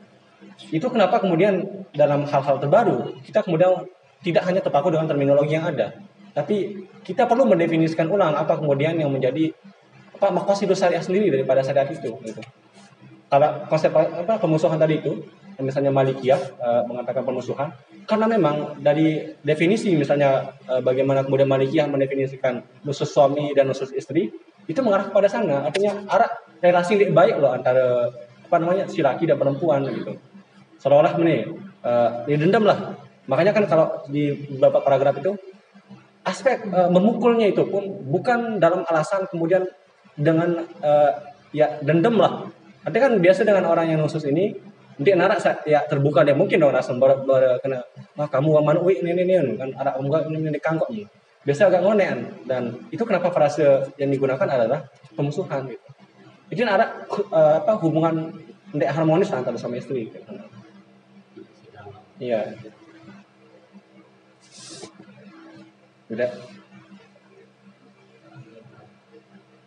itu kenapa kemudian dalam hal-hal terbaru kita kemudian tidak hanya terpaku dengan terminologi yang ada, tapi kita perlu mendefinisikan ulang apa kemudian yang menjadi apa makosidus syariah sendiri daripada syariat itu. Gitu. Kalau konsep apa pemusuhan tadi itu, misalnya Malikiyah eh, mengatakan pemusuhan, karena memang dari definisi misalnya eh, bagaimana kemudian Malikiyah mendefinisikan nusus suami dan nusus istri itu mengarah kepada sana, artinya arah relasi baik loh antara apa namanya si laki dan perempuan gitu. Seolah-olah nih uh, dendam lah. Makanya kan kalau di beberapa paragraf itu aspek eh, memukulnya itu pun bukan dalam alasan kemudian dengan eh, ya dendam lah. Artinya kan biasa dengan orang yang nusus ini narak sa- ya terbuka dia mungkin dong langsung baru, baru kena wah kamu waman ui ini ini ini kan ada enggak ini ini kangkok. Nih biasa agak ngonean dan itu kenapa frase yang digunakan adalah pemusuhan gitu itu ada eh, apa hubungan tidak harmonis antara suami istri gitu. Iya. Udah.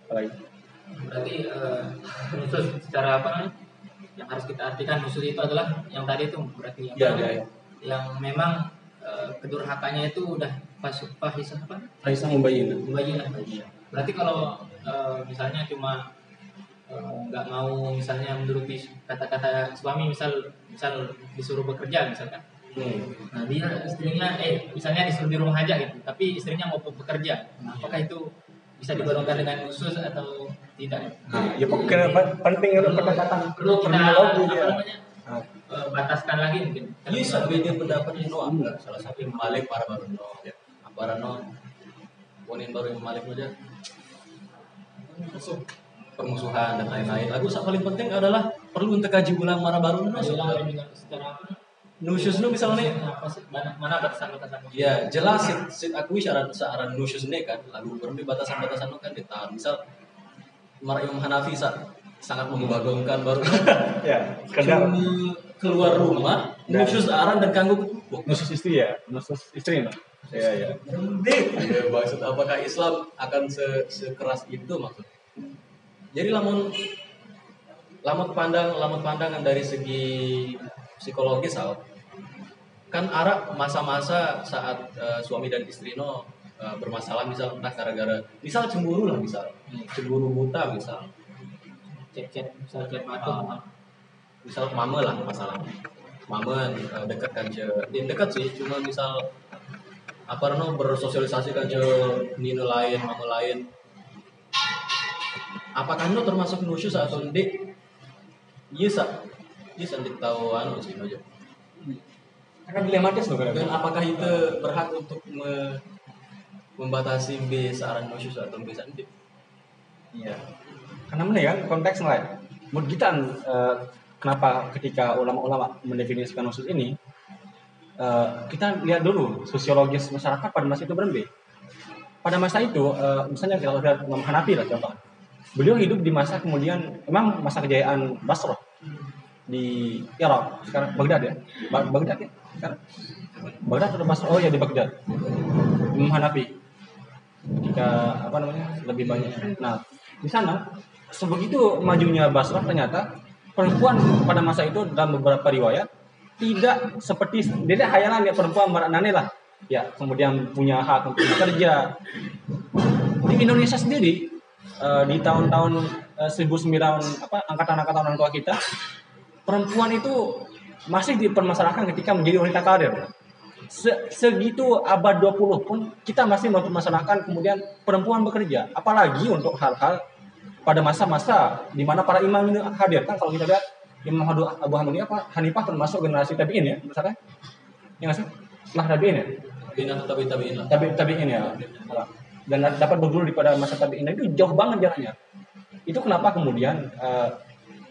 Apa lagi? Berarti nusus secara apa? Yang harus kita artikan nusus itu adalah yang tadi itu berarti yang Iya, iya, iya. yang memang eh, kedurhakannya itu udah pasuk fahisah apa? Aisyah membayin. Mubayyinah. Berarti kalau eh, misalnya cuma nggak mau misalnya menuruti kata-kata suami misal misal disuruh bekerja misalkan Hmm. nah dia istrinya eh misalnya disuruh di rumah aja gitu tapi istrinya mau bekerja nah, apakah itu bisa digolongkan dengan khusus atau tidak Nah, ya pokoknya pen- penting untuk pendekatan perlu kita apa ya. namanya Nah, eh, bataskan lagi mungkin Bisa beda pendapat itu enggak salah satu yang Malik para baru no. Para no. Ponin baru yang Malik aja. Permusuhan dan lain-lain. Lagu yang paling penting adalah perlu untuk kaji ulang mana baru nu Bilang dengan secara apa? nusyus nu misalnya Apa sih? Mana batasan-batasan? ya jelas sit, sit akui syarat syarat nusyus ini kan lagu perlu batasan-batasan nu kan ditahan misal Mar Imam Hanafi sa- sangat membagongkan baru Ya, sekedar cuma keluar rumah nusyus aran dan kanggo Wah, nusus istri ya, nusus istri iya. Berhenti. Ya, maksud apakah Islam akan se sekeras itu maksud? Jadi lamun lamun pandang lamun pandangan dari segi psikologis Al, kan Arab masa-masa saat eh, suami dan istri no eh, bermasalah misal entah gara-gara misal cemburu lah misal. Cemburu buta misal. Cek-cek, misal cek. Ah, misal mama lah masalah mama eh, dekat kan ce ya, dekat sih cuma misal apa no bersosialisasi kan ce nino lain mama lain apakah no termasuk nusyus atau ndik iya sa iya sa tahu anu sih aja Kan dilematis loh dan apakah itu berhak untuk me- membatasi B searah nusyus atau B sa ndik Iya. Karena mana ya konteks lain. Menurut kita eh, kenapa ketika ulama-ulama mendefinisikan nusus ini eh, kita lihat dulu sosiologis masyarakat pada masa itu berbeda. Pada masa itu eh, misalnya kita lihat Imam Hanafi lah contoh. Beliau hidup di masa kemudian memang masa kejayaan Basrah di Irak sekarang Baghdad ya? Ba- Baghdad ya? Sekarang? Baghdad atau Basrah? Oh ya di Baghdad. Imam Hanafi ketika apa namanya lebih banyak. Nah di sana sebegitu majunya Basrah ternyata perempuan pada masa itu dalam beberapa riwayat tidak seperti tidak hayalan ya perempuan maraknane lah. Ya kemudian punya hak untuk bekerja. Di Indonesia sendiri eh, di tahun-tahun eh, 1900 apa angkatan-angkatan orang tua kita perempuan itu masih dipermasalahkan ketika menjadi wanita karir. Se- segitu abad 20 pun kita masih mempermasalahkan kemudian perempuan bekerja. Apalagi untuk hal-hal pada masa-masa di mana para imam ini hadir. Kan kalau kita lihat Imam Abu Abu Hanifah apa Hanifah termasuk generasi tabiin ya misalnya ya nggak sih? Setelah tabiin ya? Bin atau tabi tabiin lah. Tabi tabiin ya dan dapat berdulu di pada masa tabiin itu jauh banget jaraknya. Itu kenapa kemudian eh,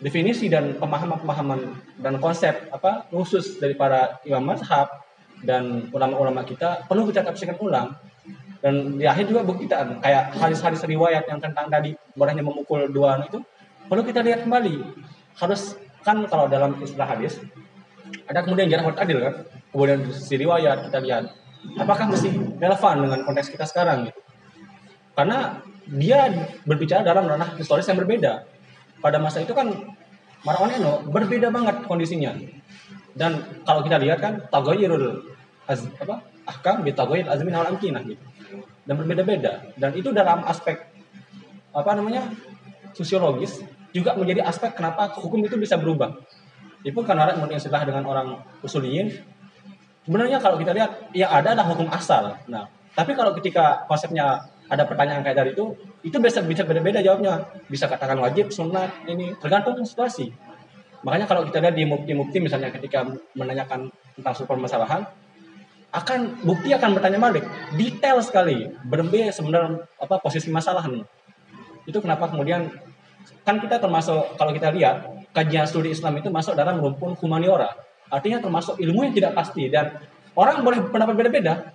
definisi dan pemahaman-pemahaman dan konsep apa khusus dari para imam mazhab dan ulama-ulama kita perlu kita tafsirkan ulang. Dan di akhir juga buktikan kayak hadis-hadis riwayat yang tentang tadi bolehnya memukul dua anu itu perlu kita lihat kembali. Harus kan kalau dalam istilah hadis ada kemudian jarak buat adil kan? Kemudian si riwayat kita lihat apakah mesti relevan dengan konteks kita sekarang gitu karena dia berbicara dalam ranah historis yang berbeda. Pada masa itu kan Marwan berbeda banget kondisinya. Dan kalau kita lihat kan tagoyirul az, apa ahkam bi tagoyir azmin al amkinah gitu. Dan berbeda-beda. Dan itu dalam aspek apa namanya sosiologis juga menjadi aspek kenapa hukum itu bisa berubah. Itu karena menurut istilah dengan orang usuliyin sebenarnya kalau kita lihat yang ada adalah hukum asal. Nah tapi kalau ketika konsepnya ada pertanyaan kayak tadi itu itu bisa bisa beda-beda jawabnya. Bisa katakan wajib sunat ini tergantung situasi. Makanya kalau kita lihat di mukti-mukti misalnya ketika menanyakan tentang suatu permasalahan akan bukti akan bertanya balik. Detail sekali. Berbeda sebenarnya apa posisi masalah itu kenapa kemudian kan kita termasuk kalau kita lihat kajian studi Islam itu masuk dalam rumpun humaniora. Artinya termasuk ilmu yang tidak pasti. Dan orang boleh pendapat beda-beda.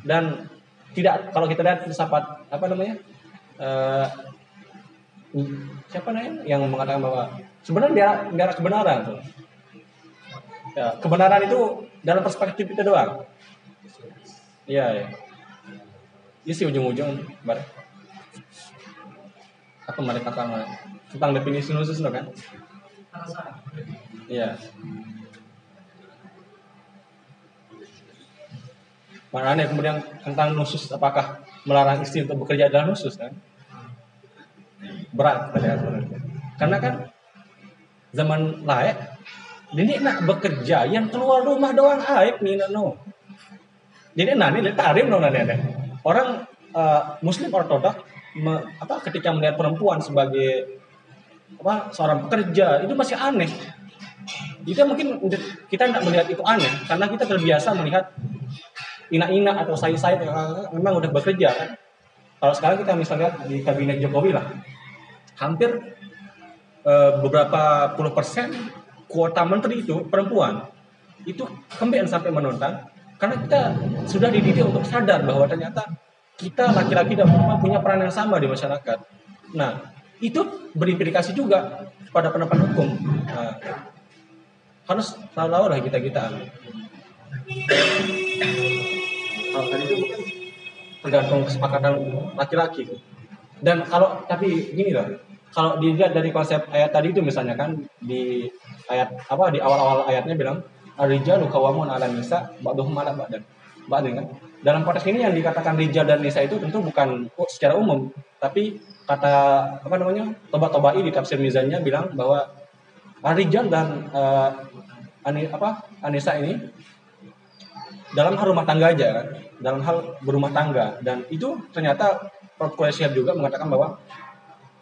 Dan tidak kalau kita lihat filsafat apa namanya eh, siapa namanya yang mengatakan bahwa sebenarnya dia dia kebenaran tuh. Ya, kebenaran itu dalam perspektif kita doang. Iya, ya. Ini sih ujung-ujung bar. Apa mereka tentang definisi khusus no, kan? Iya. Makanya kemudian tentang nusus apakah melarang istri untuk bekerja dalam nusus kan? Berat pada sebenarnya. Karena kan zaman layak ini nak bekerja yang keluar rumah doang aib nih no. Jadi nani lihat tarim no nani ada. Orang eh, muslim ortodoks me- apa ketika melihat perempuan sebagai apa seorang pekerja itu masih aneh. Itu mungkin kita tidak melihat itu aneh karena kita terbiasa melihat ina-ina atau say-say memang udah bekerja kan. Kalau sekarang kita misalnya di kabinet Jokowi lah, hampir eh, beberapa puluh persen kuota menteri itu perempuan itu kembali sampai menonton karena kita sudah dididik untuk sadar bahwa ternyata kita laki-laki dan perempuan punya peran yang sama di masyarakat. Nah, itu berimplikasi juga pada pendapat hukum. Nah, harus tahu lah kita kita. Kalau itu tergantung kesepakatan laki-laki. Dan kalau tapi gini loh, kalau dilihat dari konsep ayat tadi itu misalnya kan di ayat apa di awal-awal ayatnya bilang Ar-rijalu qawwamun 'alan nisa ba'dhum 'ala ba'dan. Ba'din kan. Dalam konteks ini yang dikatakan rijal dan nisa itu tentu bukan secara umum, tapi kata apa namanya? Toba-tobai di tafsir mizannya bilang bahwa Ar-rijal dan eh, ani, apa? Anisa ini dalam rumah tangga aja kan, dalam hal berumah tangga. Dan itu ternyata Prof. Quraisyhab juga mengatakan bahwa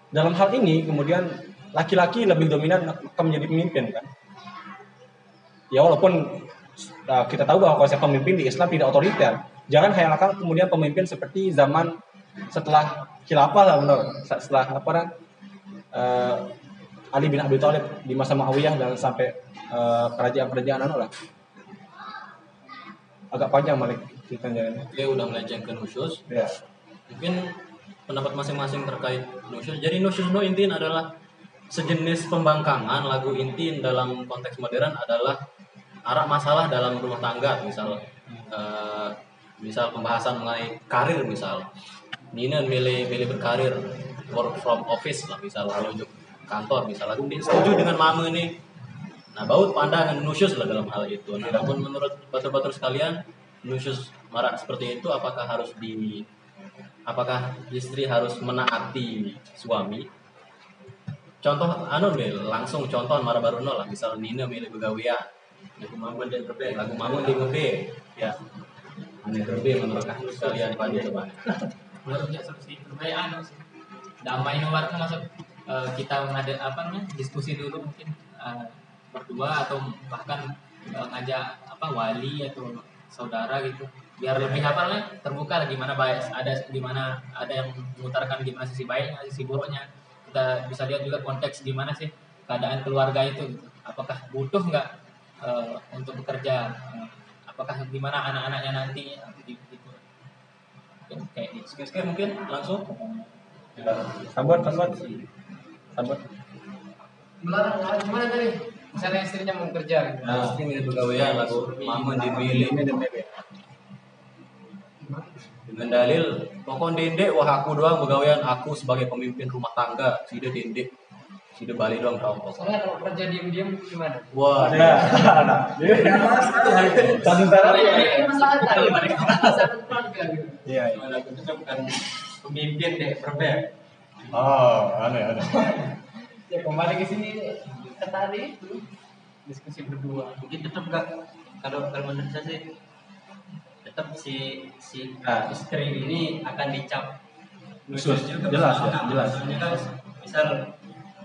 dalam hal ini kemudian laki-laki lebih dominan akan menjadi pemimpin kan? Ya walaupun uh, kita tahu bahwa konsep pemimpin di Islam tidak otoriter. Jangan hayalkan kemudian pemimpin seperti zaman setelah khilafah lah benar. Setelah apa kan uh, Ali bin Abi Thalib di masa Muawiyah dan sampai uh, kerajaan-kerajaan anu lah. Agak panjang Malik ceritanya ini. Oke, udah melenceng ke nusyus. ya Mungkin pendapat masing-masing terkait nusyus. Jadi nusyus no intin adalah sejenis pembangkangan lagu intin dalam konteks modern adalah arah masalah dalam rumah tangga misal eh, misal pembahasan mengenai karir misal Nina milih milih berkarir work from office lah misal kalau untuk kantor misal aku setuju dengan mama nih nah baut pandangan nusyus lah dalam hal itu nah, namun menurut batur-batur sekalian nusyus marah seperti itu apakah harus di apakah istri harus menaati suami? Contoh anu nih langsung contoh marah baru nol lah. Misal Nina milih begawian lagu mamun dan rebe lagu mamun di ngebe ya. Ane rebe menurut kamu sekalian pada coba? Menurutnya solusi terbaik anu damai nomor masuk eh, kita mengada apa namanya diskusi dulu mungkin eh, berdua atau bahkan eh, ngajak apa wali atau saudara gitu. Biar lebih apa namanya terbuka lah gimana baik ada gimana ada yang mengutarakan gimana sisi baiknya sisi buruknya. Kita bisa lihat juga konteks gimana sih keadaan keluarga itu gitu. apakah butuh nggak eh, untuk bekerja? Apakah gimana anak-anaknya nanti? Gitu, gitu. kayak gitu. Mungkin langsung. Sabar sabar. Sabar. Melarang gimana tadi? Misalnya istrinya mau kerja gitu. nah istri milih begawian lagu mamun dimilih dengan dalil pokok dendek wah aku doang begawian aku sebagai pemimpin rumah tangga. Sida dendek sida balik doang tahu kok Soalnya kalau kerja diem-diem gimana? wah. Sebentar Ini masalah tadi. Masalah keluarga gitu. iya iya. Tuh bukan pemimpin deh, berbeda. oh aneh aneh. Ya kembali ke sini ke tadi itu diskusi berdua. Mungkin tetap enggak kalau kalau menurut saya sih tetap si si Ah. istri ini akan dicap Khusus, juga jelas ya, jelas. Misalnya kan, misal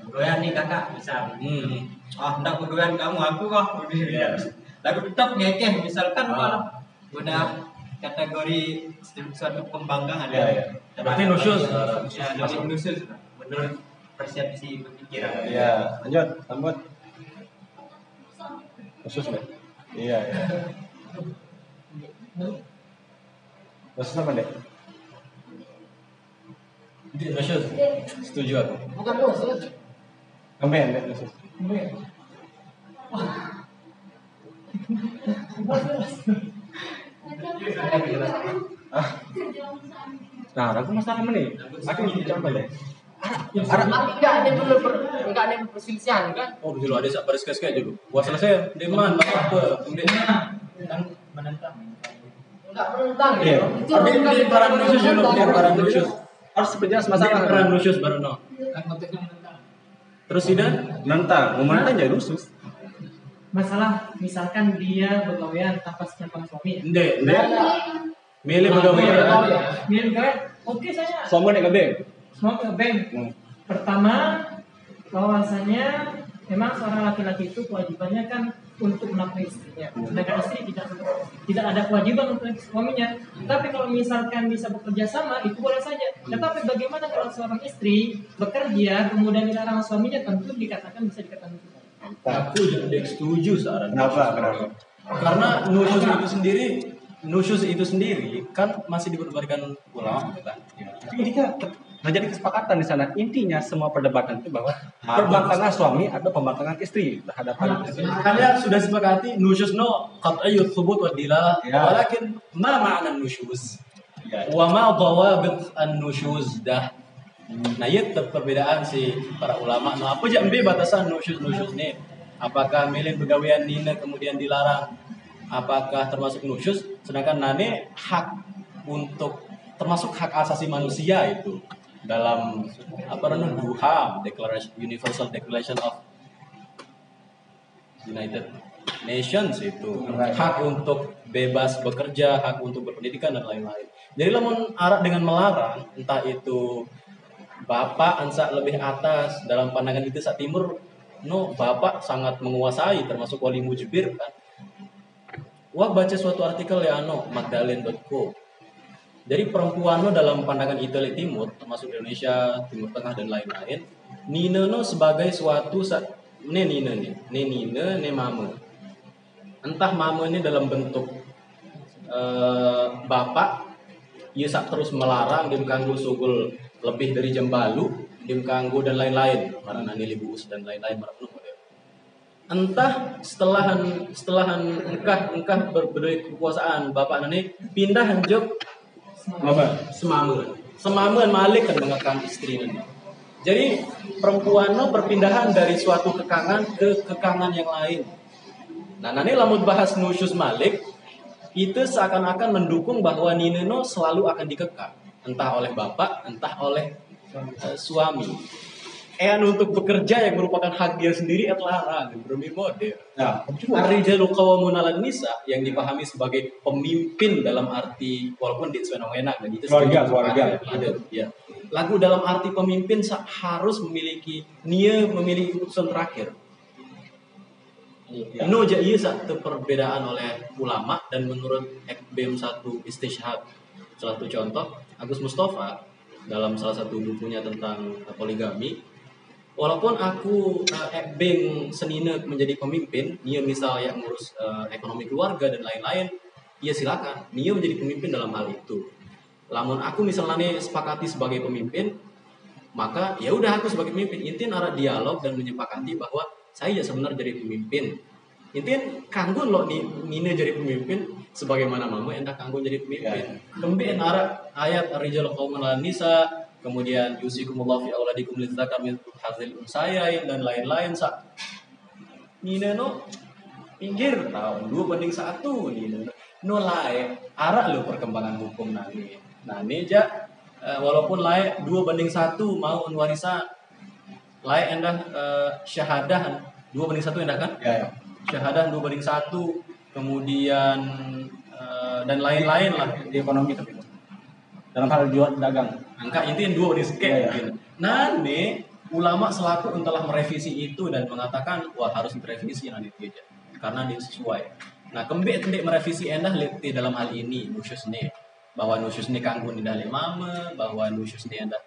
begoyan nih kakak misal hmm. ah hendak begoyan kamu aku kok Iya. lagu tetap ngekeh misalkan Ah. malah udah kategori suatu pembangkangan Iya, iya. Berarti nusyus. ya dari nusyus menurut persepsi pemikiran iya. Lanjut sambut khusus deh iya iya. Khusus apa deh nusyus setuju aku. Bukan khusus. Kemen deh khusus. Nah aku masalah apa nih. Aku coba deh Tapi enggak ada dulu per, enggak ada perselisihan kan? oh dulu ada sak baris kayak juga wah selesai deman apa? Kemudian kan menentang. Enggak menentang. Iya. gitu. Tapi di barang nusyus dulu di barang nusyus harus sepenjelas masalah masalah barang nusyus baru no kan konteksnya menentang. Terus sida nentang mau menentang jadi khusus. Masalah misalkan dia begawean tanpa sepengetahuan suami Ndek, ndek. Milih begawian. dia begawean oke saya. Suami nih kebe semua ke bank Hmm. pertama bahwasanya memang seorang laki-laki itu kewajibannya kan untuk menafkahi istrinya. Sedangkan istri tidak tidak ada kewajiban untuk menafkahi suaminya. Tapi kalau misalkan bisa bekerja sama itu boleh saja. Tetapi bagaimana kalau seorang istri bekerja kemudian dilarang suaminya tentu dikatakan bisa dikatakan Aku tidak setuju saran. Kenapa? Kenapa? Karena nusyus itu sendiri, nusyus itu sendiri kan masih diperbolehkan ulama gitu kan. Tapi ini kan ter- terjadi kesepakatan di sana. Intinya semua perdebatan itu bahwa pembangkangan suami atau pembangkangan istri terhadap anak. Kalian sudah sepakati nusyus no qat'iyyu thubut wa dilalah. Ya. Walakin ma ma'na nusyus? Ya. Wa ma dhawabit an-nusyuz dah. Nah, itu perbedaan si para ulama. Nah, apa aja ambil batasan nusyus-nusyus nih? Apakah milih begawian nina kemudian dilarang? Apakah termasuk nusyus? Sedangkan nane hak untuk termasuk hak asasi manusia itu dalam apa namanya duha Declaration Universal Declaration of United Nations itu hak untuk bebas bekerja, hak untuk berpendidikan dan lain-lain. Jadi lamun arak dengan melarang, entah itu bapak ansa lebih atas dalam pandangan itu saat timur, no bapak sangat menguasai termasuk wali mujibir kan. Wah baca suatu artikel ya no magdalene.co. Jadi perempuan no dalam pandangan Italia Timur termasuk Indonesia, Timur Tengah dan lain-lain, Nina no sebagai suatu ne Nina nih, ne Nina, ne mama. Entah mama ini dalam bentuk eh, bapak, ia sak terus melarang dia kanggu sugul lebih dari jam balu, dia dan lain-lain, karena nani libus dan lain-lain entah setelahan setelahan engkah engkah ber, berdaya kekuasaan bapak nani pindah job Apa? semamun. Semamun malik kan mengekang istri jadi perempuan no perpindahan dari suatu kekangan ke kekangan yang lain. Nah nanti lamun bahas nusyus malik itu seakan-akan mendukung bahwa Nineno selalu akan dikekang. Entah oleh bapak entah oleh eh, suami Eh untuk bekerja yang merupakan hak dia sendiri et larang demi model. Nah, Ar-rijalu qawwamun 'alan nisa yang dipahami sebagai pemimpin dalam arti walaupun di enak dan itu Keluarga, keluarga. Ada, ya. Lagu dalam arti pemimpin harus memiliki nia memiliki keputusan terakhir. Ya. No ja iya satu perbedaan oleh ulama dan menurut Ekbem satu istishhad salah satu contoh Agus Mustafa dalam salah satu bukunya tentang poligami walaupun aku uh, Ekbem senina menjadi pemimpin dia misal yang ngurus eh, ekonomi keluarga dan lain-lain ya silakan. Dia menjadi pemimpin dalam hal itu. Lamun aku misalnya sepakati sebagai pemimpin maka ya udah aku sebagai pemimpin. Intinya arah dialog dan menyepakati bahwa saya ya sebenarnya jadi pemimpin. Intinya kanggun loh nih Nina jadi pemimpin sebagaimana mama endah kanggun jadi pemimpin. Kemudian arah ayat rijal qauman nisa kemudian yusikumullah fi auladikum lidzakar min hadzil unsayain dan lain-lain sa. Nina no pinggir tahun dua banding satu Nina no. Lae arah lo perkembangan hukum nanti nah ini ja Eh, walaupun layak dua banding satu mau warisan layak endah eh, syahadah dua banding satu endah kan? Ya, ya. syahadah dua banding satu kemudian eh, dan lain-lain lah Di ekonomi tapi dalam hal jual dagang. angka intinya dua iya. mungkin. nah nih ulama selaku telah merevisi itu dan mengatakan wah harus direvisi nanti aja karena dia sesuai nah kembali tendek merevisi endah di dalam hal ini nusyus nih bahwa nusyus ini kanggun di dalam mama bahwa nusyus ini endah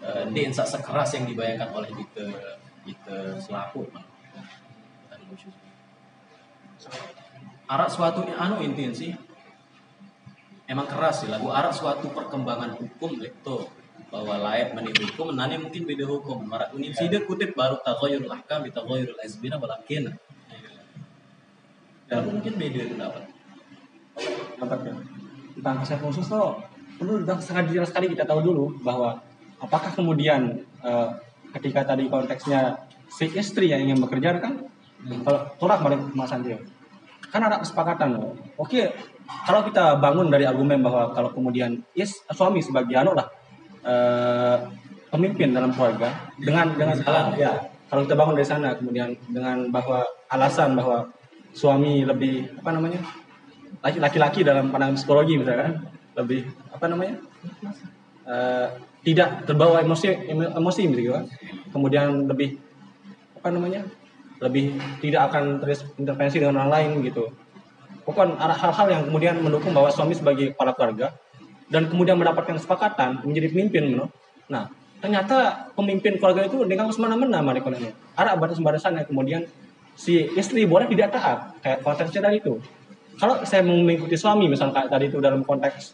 eh, dia ensak sekeras yang dibayangkan oleh kita kita selaku arak suatu anu intinya sih emang keras sih lagu. Arak suatu perkembangan hukum itu bahwa layak meni hukum nanya mungkin beda hukum. Marak unin sida kutip baru tagoyur ahkam di tagoyur azbina walakin. Ya mungkin beda pendapat. Dapat ya. Tentang kesan khusus tuh perlu dan sangat jelas sekali kita tahu dulu bahwa apakah kemudian eh, ketika tadi konteksnya si istri yang ingin bekerja kan kalau tolak balik Mas Andrio. Kan ada kesepakatan loh. Oke, kalau kita bangun dari argumen bahwa kalau kemudian yes suami sebagai anu lah eh, pemimpin dalam keluarga dengan dengan Salah. ya. Kalau kita bangun dari sana kemudian dengan bahwa alasan bahwa suami lebih apa namanya laki- laki-laki dalam pandangan psikologi misalkan lebih apa namanya eh, tidak terbawa emosi emo- emosi gitu kan. Kemudian lebih apa namanya lebih tidak akan terintervensi dengan orang lain gitu bukan hal-hal yang kemudian mendukung bahwa suami sebagai kepala keluarga dan kemudian mendapatkan kesepakatan menjadi pemimpin no? nah ternyata pemimpin keluarga itu dengan semena-mena mereka ini ada batas-batasan yang kemudian si istri boleh tidak taat kayak konteksnya tadi itu. Kalau saya mengikuti suami misalnya kayak tadi itu dalam konteks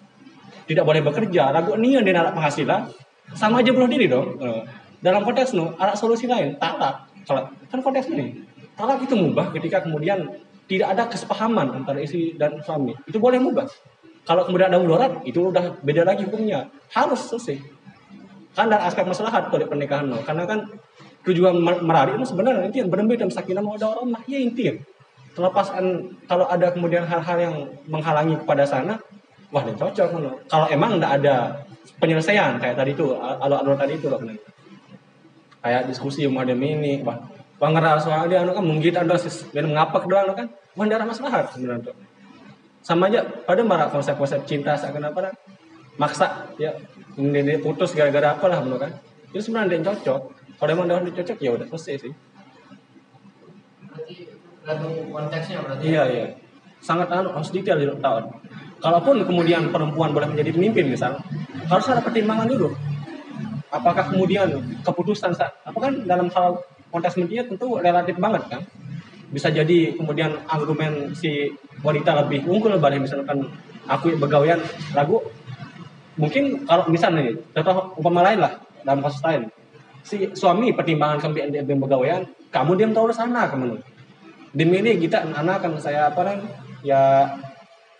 tidak boleh bekerja ragu nih dia anak penghasilan sama aja bunuh diri dong dalam konteks no ada solusi lain talak. Kalau kan konteks ini talak itu mubah ketika kemudian tidak ada kesepahaman antara istri dan suami itu boleh mubah kalau kemudian ada mudarat itu udah beda lagi hukumnya harus selesai kan dari aspek maslahat kalau pernikahan no. karena kan tujuan mer- merari itu sebenarnya inti benar-benar dan sakinah mau ada orang ya inti terlepas kalau ada kemudian hal-hal yang menghalangi kepada sana wah ini cocok no. kalau emang tidak ada penyelesaian kayak tadi itu alur-alur tadi itu loh kayak diskusi modem ini wah Bang soal dia anu kan mungkin ada sis dan ngapak doang kan. Wah ada maslahat sebenarnya tuh sama aja pada marah konsep-konsep cinta seakan apa kan maksa ya. Ini, ini putus gara-gara apa lah menurut kan. Itu sebenarnya yang cocok. Kalau emang yang cocok ya udah selesai sih. Berarti tergantung konteksnya berarti. iya iya. Sangat anu harus detail di tahun. Kalaupun kemudian perempuan boleh menjadi pemimpin misal harus ada pertimbangan dulu. Apakah kemudian keputusan saat apa kan dalam hal konteks media tentu relatif banget kan? Bisa jadi kemudian argumen si wanita lebih unggul daripada misalkan aku begawian ragu mungkin kalau misalnya nih contoh umpama lain lah dalam kasus lain. Si suami pertimbangan sampai dia begawian kamu diam tahu sana kamu demi ini kita anak kan saya apa kan ya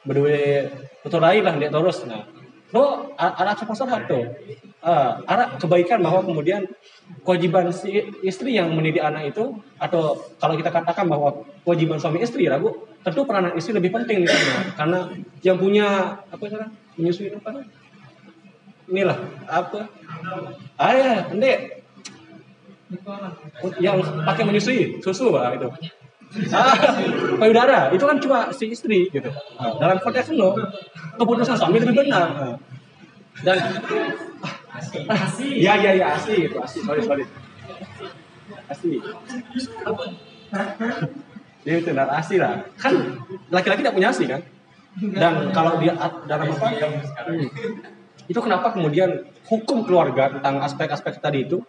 berdua betul lah dia terus. Nah lo aspek masalah tuh? Ah, ada kebaikan bahwa kemudian kewajiban si istri yang mendidik anak itu atau kalau kita katakan bahwa kewajiban suami istri ragu tentu peranan istri lebih penting sana. Karena yang punya apa cara menyusui apa inilah apa? Ah ya yang pakai menyusui susu ah, itu payudara itu kan cuma si istri gitu Ah, dalam konteks itu keputusan suami lebih benar Ah. dan Iya iya iya asli itu asli sorry sorry asli. Dia itu benar asli lah. Kan laki-laki tidak punya asli kan. Dan kalau dia dalam apa? Hmm. Itu kenapa kemudian hukum keluarga tentang aspek-aspek tadi itu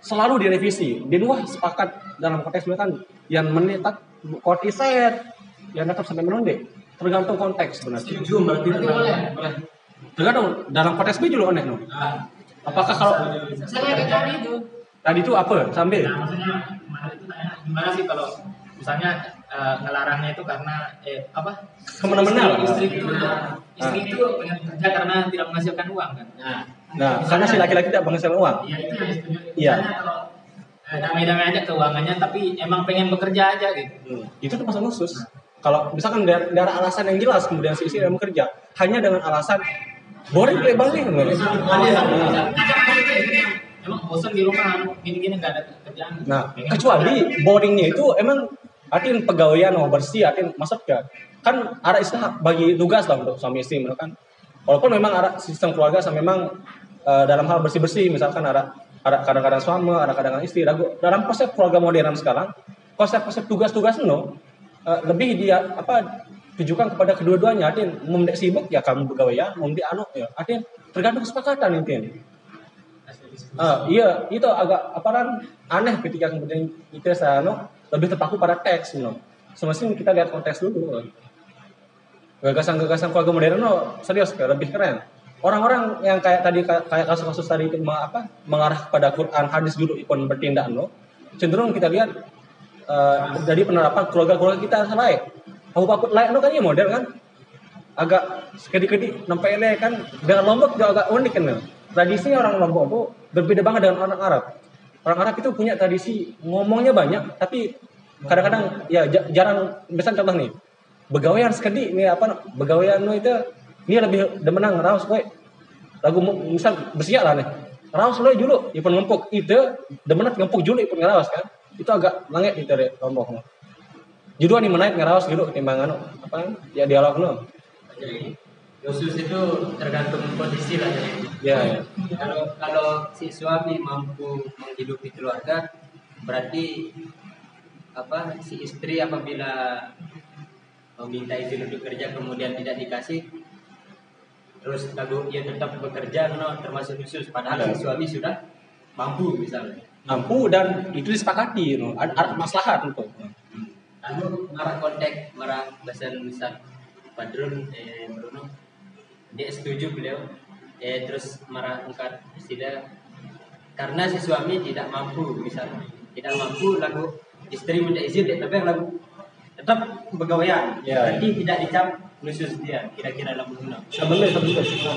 selalu direvisi. Dia wah sepakat dalam konteks mereka kan yang menetap kortiset yang tetap sampai menonde tergantung konteks sebenarnya. Setuju berarti boleh. boleh. Tergantung dalam konteks B juga aneh no. Apakah kalau Saya lagi tadi itu. tadi itu apa sambil? Nah, maksudnya gimana itu tanya, gimana sih kalau misalnya eh, ngelarangnya itu karena eh, apa? Ke mana-mana. Istri, istri itu istri itu pengen kerja karena tidak menghasilkan uang kan. Nah, Nah, karena si laki-laki tidak menghasilkan uang. Iya itu yang setuju. Iya. Misalnya kalau eh, damai-damai aja keuangannya tapi emang pengen bekerja aja gitu. Hmm. Itu tuh masalah khusus. Kalau misalkan dari, dari alasan yang jelas kemudian si istri tidak bekerja, hanya dengan alasan boring kayak balik Ada Nah, Emang bosan di rumah gini-gini nggak ada kerjaan. Nah, kecuali boringnya itu emang artinya pegawaian mau bersih, artinya maksud gak? Kan ada istilah bagi tugas lah untuk suami istri, kan. Walaupun memang ada sistem keluarga sama memang eh, dalam hal bersih-bersih, misalkan ada ada kadang-kadang suami, ada kadang-kadang istri. Dalam konsep keluarga modern sekarang, konsep-konsep tugas-tugas no eh, lebih dia apa tujukan kepada kedua-duanya. Artinya mau mendik sibuk ya kamu pegawai ya, mendik anu ya. Artinya tergantung kesepakatan intinya. Ah, iya, itu agak apa kan aneh ketika kemudian kita sano lebih terpaku pada teks, no. Semestinya kita lihat konteks dulu. Gagasan-gagasan keluarga modern no, serius lebih keren. Orang-orang yang kayak tadi kayak kasus-kasus tadi itu apa mengarah kepada Quran hadis dulu ikon bertindak no, cenderung kita lihat eh, dari penerapan keluarga-keluarga kita lain. Abu Bakar lain no kan? Ya modern kan, agak sekedik-kedik nampak ele kan? Dengan Lombok juga agak unik kan? No. tradisinya orang Lombok itu berbeda banget dengan orang Arab. Orang Arab itu punya tradisi ngomongnya banyak tapi kadang-kadang ya ja- jarang. Misalnya contoh nih begawean sekedik nih apa begawean nu itu ini lebih demenang raus kowe lagu misal bersiap lah nih raus lo dulu ipun ngempuk itu demenang ngempuk dulu ipun ngerawas kan itu agak langit itu deh no. Judul nih menaik ngerawas dulu timbangan apa ya dialog no. Jadi khusus itu tergantung kondisi lah jadi. Ya, ya. kalau kalau si suami mampu menghidupi keluarga berarti apa si istri apabila meminta izin untuk kerja kemudian tidak dikasih terus lalu ia tetap bekerja no, termasuk khusus padahal si suami sudah mampu misalnya. Mampu dan itu disepakati no. ada, maslahat untuk lalu marah kontak marah bahasa Indonesia. Padrun eh, Bruno. Dia setuju beliau. Eh terus marah angkat istilah karena si suami tidak mampu misalnya. Tidak mampu lalu istri minta izin dia tapi lalu tetap pegawaian. Ya, berarti tidak dicap khusus dia kira-kira dalam undang sebenarnya sebenarnya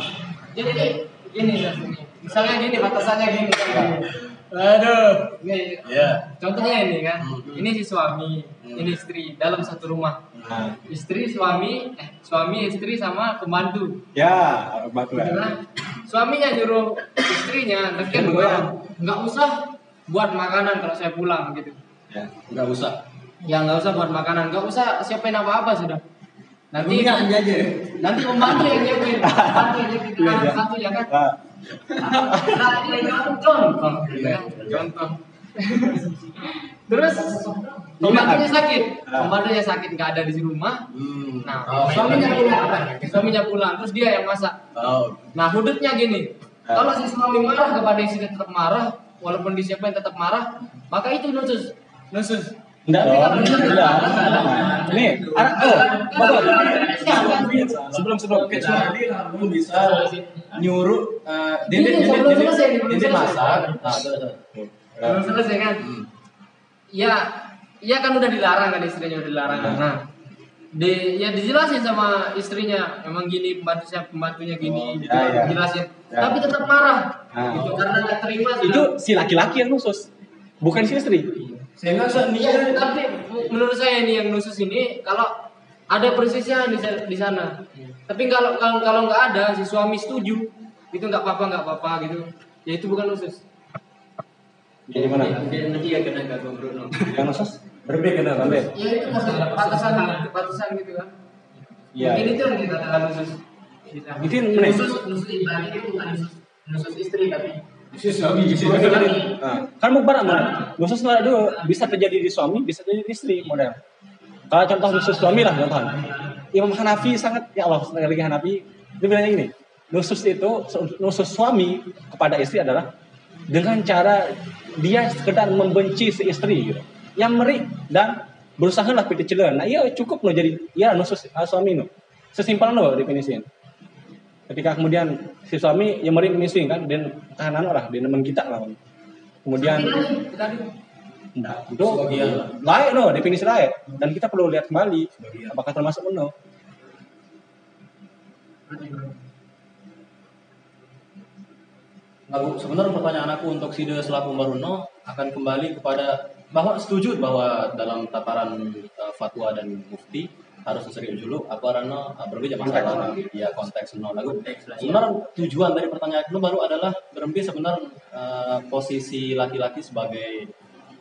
Jadi gini. Misalnya gini batasannya gini kan. Aduh, ini ya contohnya ini kan. Hmm. Ini si suami, ini istri dalam satu rumah. nah Istri, suami, eh suami, istri sama pembantu. ya Gitu kan. Suaminya nyuruh istrinya, tapi kan gue nggak usah buat makanan kalau saya pulang gitu. ya Nggak usah. Ya nggak usah buat makanan, nggak usah siapin apa-apa sudah. Nanti aja. nanti pembantu yang nyiapin, pembantu yang Iya, iya. satu ya kan. Nah, Nah, ini contoh, kan. contoh. Terus pembantunya sakit, Ah. pembantunya sakit nggak ada di rumah. Hmm. Nah, Oh, suaminya iya. pulang, suaminya pulang, terus dia yang masak. Oh, Nah, hudutnya gini. Ah. Kalau si suami marah kepada istri tetap marah, walaupun disiapin tetap marah, maka itu nusus. Nusus. Enggak dong enggak ini ada oh bagus sebelum sebelum kecuali kamu bisa nyuruh uh, ini belum Dede selesai. masak. Nah, terus, terus. Belum selesai kan? Hmm. Ya, ya kan udah dilarang kan istrinya udah dilarang. kan. Nah, di ya dijelasin sama istrinya, emang gini pembantunya pembantunya gini, Oh, gitu, ya, ya. dijelasin. Ya. Tapi tetap marah, Nah. gitu karena nggak terima. itu si laki-laki yang nusus bukan si istri Sehingga saat Iya, dia tapi menurut saya ini yang nusus ini kalau ada persisian di, sa- di sana. Tapi kalau kalau kalau nggak ada si suami setuju, itu nggak apa-apa nggak apa-apa gitu. Ya itu bukan nusus. jadi mana dia nanti ya kena gak Bruno yang nusus berbeda kan Bang? Ya itu masalah batasan batasan gitu kan. Iya. Mungkin itu yang dikatakan nusus. Mungkin nusus nusus ibadah itu bukan nusus nusus istri tapi suami. Nah, kan mau barang mana? Nusus nggak dulu bisa terjadi di suami, bisa terjadi di istri model. Kalau contoh nusus suami lah contoh. Imam Hanafi sangat ya Allah lagi Hanafi dia bilangnya gini, nusus itu nusus suami kepada istri adalah dengan cara dia sekedar membenci si istri gitu. Yang meri dan berusaha lah piti celah. Nah, iya cukup loh jadi ya nusus uh, suami no. Sesimpel loh definisiin. Ketika kemudian si suami yang meri mising kan dan tahanan lah, dia nemen kita lah. Kemudian Nah, itu layak no, definisi layak. Dan kita perlu lihat kembali apakah termasuk no. Lalu sebenarnya pertanyaan aku untuk Side selaku Maruno akan kembali kepada bahwa setuju bahwa dalam tataran uh, fatwa dan mufti harus serius dulu. Aku karena uh, berbeda masalah ya konteks no lagu sebenarnya tujuan dari pertanyaan itu baru adalah berempi sebenarnya uh, posisi laki-laki sebagai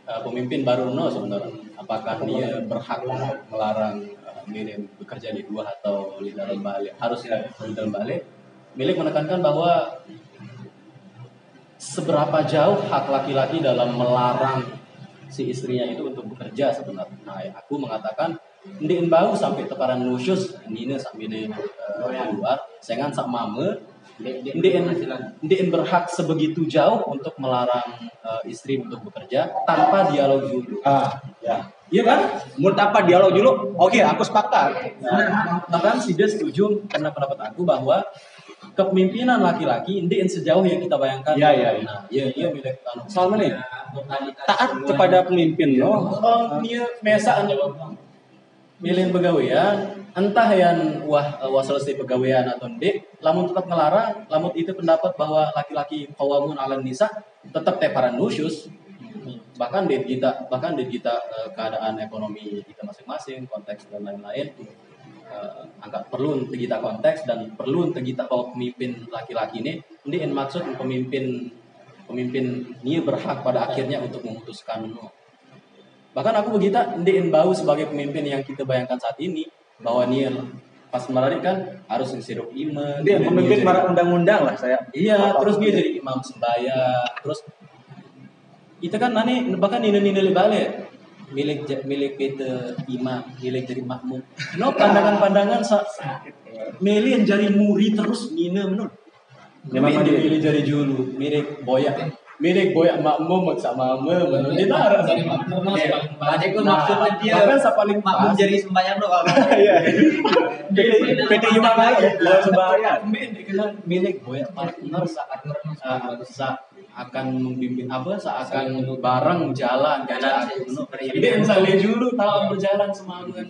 uh, pemimpin baru no sebenarnya. Apakah dia berhak melarang uh, minim bekerja di dua atau di dalam balik? Harus di dalam balik. Milik menekankan bahwa seberapa jauh hak laki-laki dalam melarang si istrinya itu untuk bekerja sebenarnya. Nah, ya, aku mengatakan ndin bau sampai tekaran nusyus, ini sampai di eh, luar, sengan sak mame, ndin ndin berhak sebegitu jauh untuk melarang eh, istri untuk bekerja tanpa dialog dulu. Ah, ya. Iya kan? Menurut apa dialog dulu? Oke, aku sepakat. Nah, bahkan si dia setuju karena pendapat aku bahwa kepemimpinan laki-laki ndin sejauh yang kita bayangkan. Iya, iya, iya. Nah, iya, iya milik anu. Soal mana? nih? Taat kepada pemimpin no. Oh, dia biasa aja milih pegawaian entah yang wah wah selesai pegawaian atau ndik lamun tetap ngelarang lamun itu pendapat bahwa laki-laki kawamun ala nisa tetap teparan nusyus bahkan di kita bahkan di kita eh, keadaan ekonomi kita masing-masing konteks dan lain-lain eh, angkat perlu untuk kita konteks dan perlu untuk kita bahwa pemimpin laki-laki ini ini maksud pemimpin pemimpin ini berhak pada akhirnya untuk memutuskan. Bahkan aku begitu ndiin bau sebagai pemimpin yang kita bayangkan saat ini bahwa dia pas melari kan harus ngisirup iman Dia pemimpin para undang-undang lah saya. Iya, terus dia jadi imam sembahyang, terus itu kan nani bahkan ini nini balik. milik milik PT imam milik dari makmum. No pandangan-pandangan sa milih yang jari muri terus ngine menurut memang milih jari julu milik boyak milik boyak makmum sama mama menurut dia nara Jadi makmum Iya. paling tuh maksudnya dia bahkan sa paling makmum pas jadi sembahyang doang. Iya. PT Imam lagi sembahyang. milik boyak partner saat uh, saat akan membimbing apa seakan bareng jalan jalan jadi misalnya dulu tahu berjalan semangat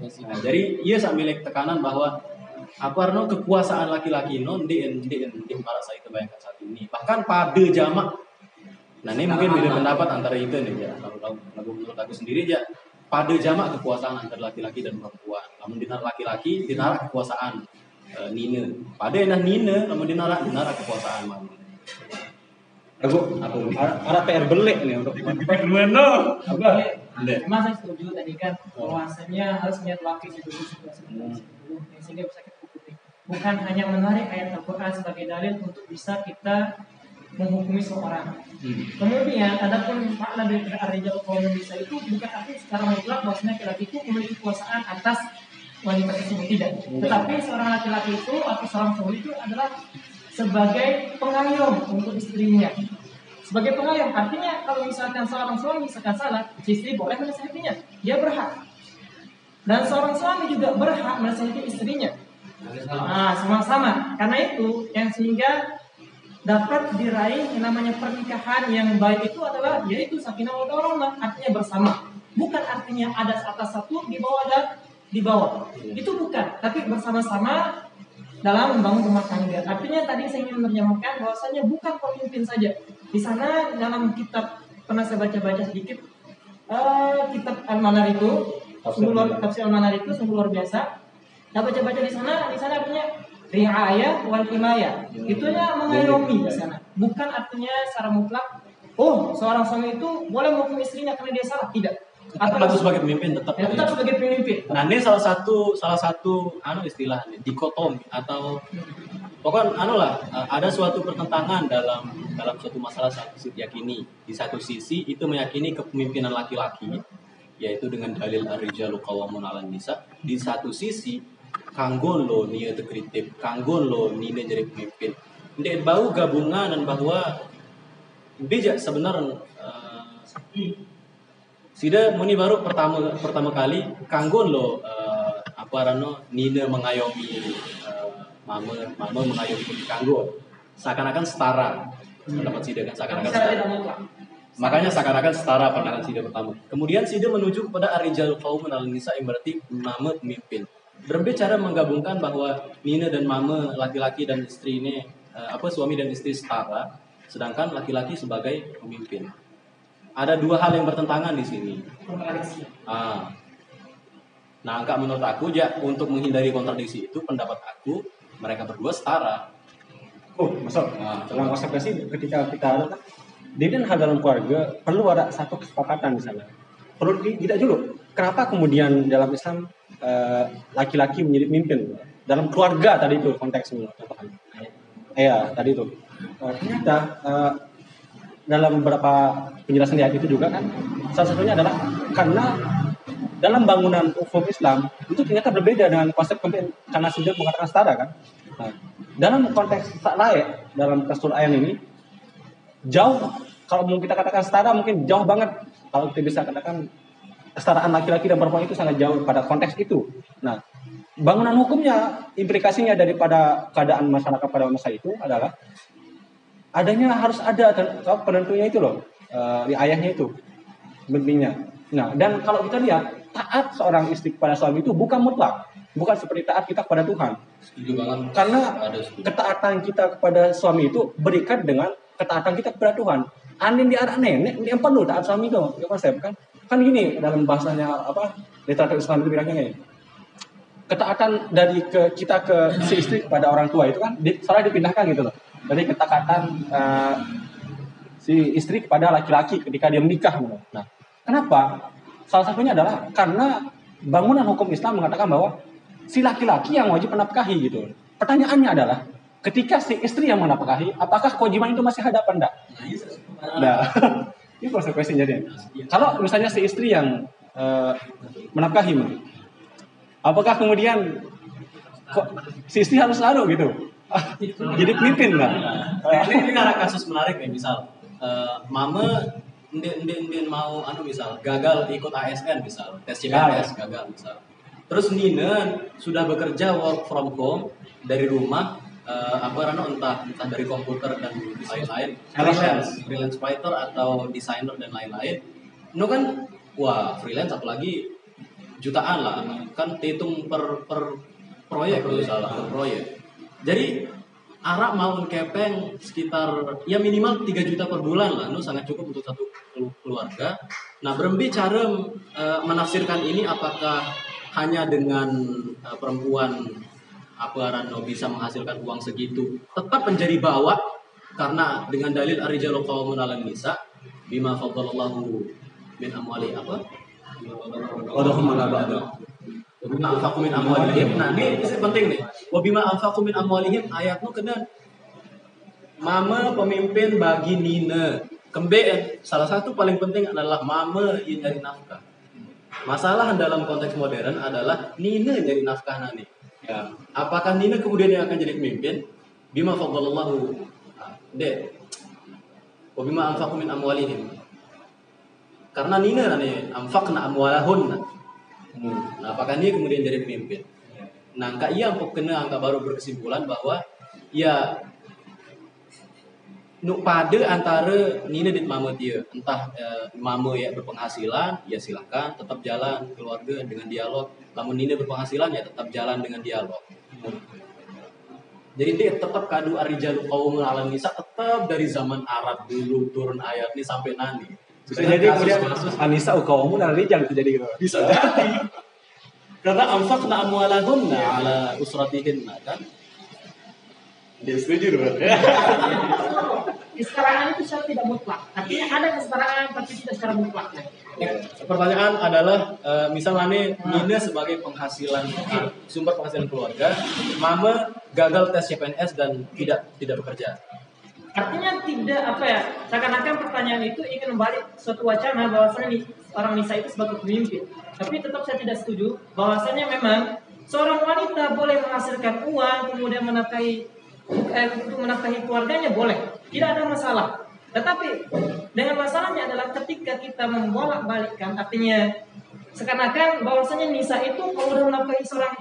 nah, jadi iya sak milik tekanan bahwa apa arno kekuasaan laki-laki non di di di para saya bayangkan saat ini. Bahkan pada jamak. Nah ini mungkin beda pendapat antara itu nih ya. Kalau kalau kalau menurut aku sendiri ya pada jamak kekuasaan antara laki-laki dan perempuan. Namun dinar laki-laki dinar kekuasaan eh, nina. Pada nah nina namun dinar dinar kekuasaan mama Aku aku ada PR belik nih untuk? Belik. Memang saya setuju tadi kan bahwasanya harus niat lapis itu dulu sehingga bisa kita. Bukan hanya menarik ayat Al-Quran sebagai dalil untuk bisa kita menghukumi seorang. Kemudian adapun makna dari ar-rijal kaum bisa itu bukan arti secara mutlak bahwasanya laki-laki itu memiliki kekuasaan atas wanita tersebut tidak. Tetapi seorang laki-laki itu atau seorang suami itu adalah sebagai pengayom untuk istrinya. Sebagai pengayom artinya kalau misalkan seorang suami misalkan salah, istri boleh menasihatinya. Dia berhak. Dan seorang suami juga berhak menasihati istrinya. Nah, sama-sama. Karena itu yang sehingga dapat diraih yang namanya pernikahan yang baik itu adalah yaitu sakinah wa warahmah, artinya bersama. Bukan artinya ada atas satu, di bawah ada di bawah. Itu bukan, tapi bersama-sama dalam membangun rumah tangga. Artinya tadi saya ingin menerjemahkan bahwasanya bukan pemimpin saja. Di sana dalam kitab pernah saya baca-baca sedikit eh, kitab Al-Manar itu tafsir Al-Manar itu sungguh luar biasa. Saya baca-baca di sana, di sana artinya riayah wal himayah. Itunya mengayomi di sana. Bukan artinya secara mutlak oh, seorang suami itu boleh menghukum istrinya karena dia salah, tidak. Tetap sebagai pemimpin tetap. ya, tetap sebagai pemimpin. Nah ini salah satu salah satu anu istilahnya dikotomi atau pokoknya anu lah ada suatu pertentangan dalam dalam suatu masalah satu sisi yakini di satu sisi itu meyakini kepemimpinan laki-laki yaitu dengan dalil ar-rijalu qawwamun 'alan nisa di satu sisi kanggo lo nia kritik kanggo lo nina jadi pemimpin Ndek bau gabungan dan bahwa bijak sebenarnya eh, Sida muni baru pertama pertama kali kanggon lo eh, apa rano Nina mengayomi eh, mama mama mengayomi kanggo seakan-akan setara pendapat Sida kan seakan-akan setara. Makanya seakan-akan setara pandangan Sida pertama. Kemudian Sida menuju kepada Arijal kaum al nisa yang berarti mama pemimpin. Berbicara menggabungkan bahwa Nina dan mama laki-laki dan istri ini eh, apa suami dan istri setara, sedangkan laki-laki sebagai pemimpin. Ada dua hal yang bertentangan di sini. Kontradiksi. Ah. Nah, angka menurut aku ya untuk menghindari kontradiksi itu pendapat aku mereka berdua setara. Oh, masuk. Nah, Dalam konsekuensi ketika kita ada di dan hal dalam keluarga perlu ada satu kesepakatan di sana. Perlu di- tidak dulu. Kenapa kemudian dalam Islam eh, laki-laki menjadi pemimpin dalam keluarga tadi itu contohnya. Iya, tadi itu. Eh, ternyata eh, dalam beberapa penjelasan di ayat itu juga kan salah satunya adalah karena dalam bangunan hukum Islam itu ternyata berbeda dengan konsep pemimpin karena sudah mengatakan setara kan. Nah, dalam konteks tak layak dalam kasur ayat ini jauh kalau mau kita katakan setara mungkin jauh banget kalau kita bisa katakan kesetaraan laki-laki dan perempuan itu sangat jauh pada konteks itu. Nah, bangunan hukumnya implikasinya daripada keadaan masyarakat pada masa itu adalah adanya harus ada penentunya itu loh eh, di ayahnya itu pentingnya. Nah, dan kalau kita lihat taat seorang istri kepada suami itu bukan mutlak, bukan seperti taat kita kepada Tuhan. Setuju banget. Karena ketaatan kita kepada suami itu berikat dengan ketaatan kita kepada Tuhan. Andin di anak nenek, dia perlu taat suami itu, itu konsep kan? Kan gini dalam bahasanya apa literatur Islam itu bilangnya gini. Ketaatan dari ke kita ke si istri kepada orang tua itu kan di, salah dipindahkan gitu loh. Dari ketaatan eh, si istri kepada laki-laki ketika dia menikah. gitu. Nah, kenapa? Salah satunya adalah karena bangunan hukum Islam mengatakan bahwa si laki-laki yang wajib menafkahi gitu. Pertanyaannya adalah ketika si istri yang menafkahi, apakah kewajiban itu masih ada apa enggak? Nah, Ini konsekuensinya jadi. Kalau misalnya si istri yang eh, menafkahi, apakah kemudian kok si istri harus selalu gitu? Jadi pemimpin nggak? ini, ini ada kasus menarik nih misal eh, mama ndin mau anu misal gagal ikut ASN misal tes CPNS gagal misal terus Nina sudah bekerja work from home dari rumah eh, apa rano entah entah dari komputer dan lain-lain. Freelance. Freelance. Writer atau desainer dan lain-lain. Itu kan wah freelance apalagi jutaan lah. Kan dihitung per per proyek kalau salah per proyek. Jadi Arak mau kepeng sekitar ya minimal 3 juta per bulan lah, nu sangat cukup untuk satu kelu- keluarga. Nah, berembi cara eh, menafsirkan ini apakah hanya dengan eh, perempuan apa rano bisa menghasilkan uang segitu tetap menjadi bawa karena dengan dalil arijalu qawmun 'alan nisa bima faddalallahu min amwali apa? Wadahum ala ba'd. Wabima anfaqu min amwalihim. Nah, ini, ini penting nih. Wabima anfaqu min amwalihim ayatnya kena Mama pemimpin bagi Nina. Kembe salah satu paling penting adalah mama yang nyari nafkah. Masalah dalam konteks modern adalah Nina jadi nafkah nani. Ya. Apakah Nina kemudian yang akan jadi pemimpin? Bima faddalallahu de Wabima anfaqu min amwalihim. Karena Nina nani anfaqna amwalahunna. Nah, apakah dia kemudian jadi pemimpin? Nah, angka iya kena angka baru berkesimpulan bahwa ya nu pada antara Nina dan mama dia. Entah eh, mama ya berpenghasilan ya silahkan tetap jalan keluarga dengan dialog. Namun Nina berpenghasilan ya tetap jalan dengan dialog. Jadi dia tetap kadu arijalu kaum alam nisa tetap dari zaman Arab dulu turun ayat ini sampai nani Bisa jadi kemudian Anissa ukawamu dan Rijal bisa jadi. Gitu. bisa jadi. Karena anfaqna amwalahunna ala usratihinna kan Dia setuju dong. Kesetaraan itu secara tidak mutlak. Artinya ada kesetaraan tapi tidak secara mutlak. pertanyaan adalah eh, misalnya nih Nina sebagai penghasilan sumber penghasilan keluarga mama gagal tes CPNS dan tidak tidak bekerja Artinya tidak apa ya, seakan-akan pertanyaan itu ingin membalik suatu wacana bahwasanya nih, orang nisa itu sebagai pemimpin. Tapi tetap saya tidak setuju bahwasanya memang seorang wanita boleh menghasilkan uang kemudian menafkahi eh, untuk menafkahi keluarganya boleh, tidak ada masalah. Tetapi dengan masalahnya adalah ketika kita membolak-balikkan, artinya seakan-akan bahwasanya nisa itu kalau udah menafkahi seorang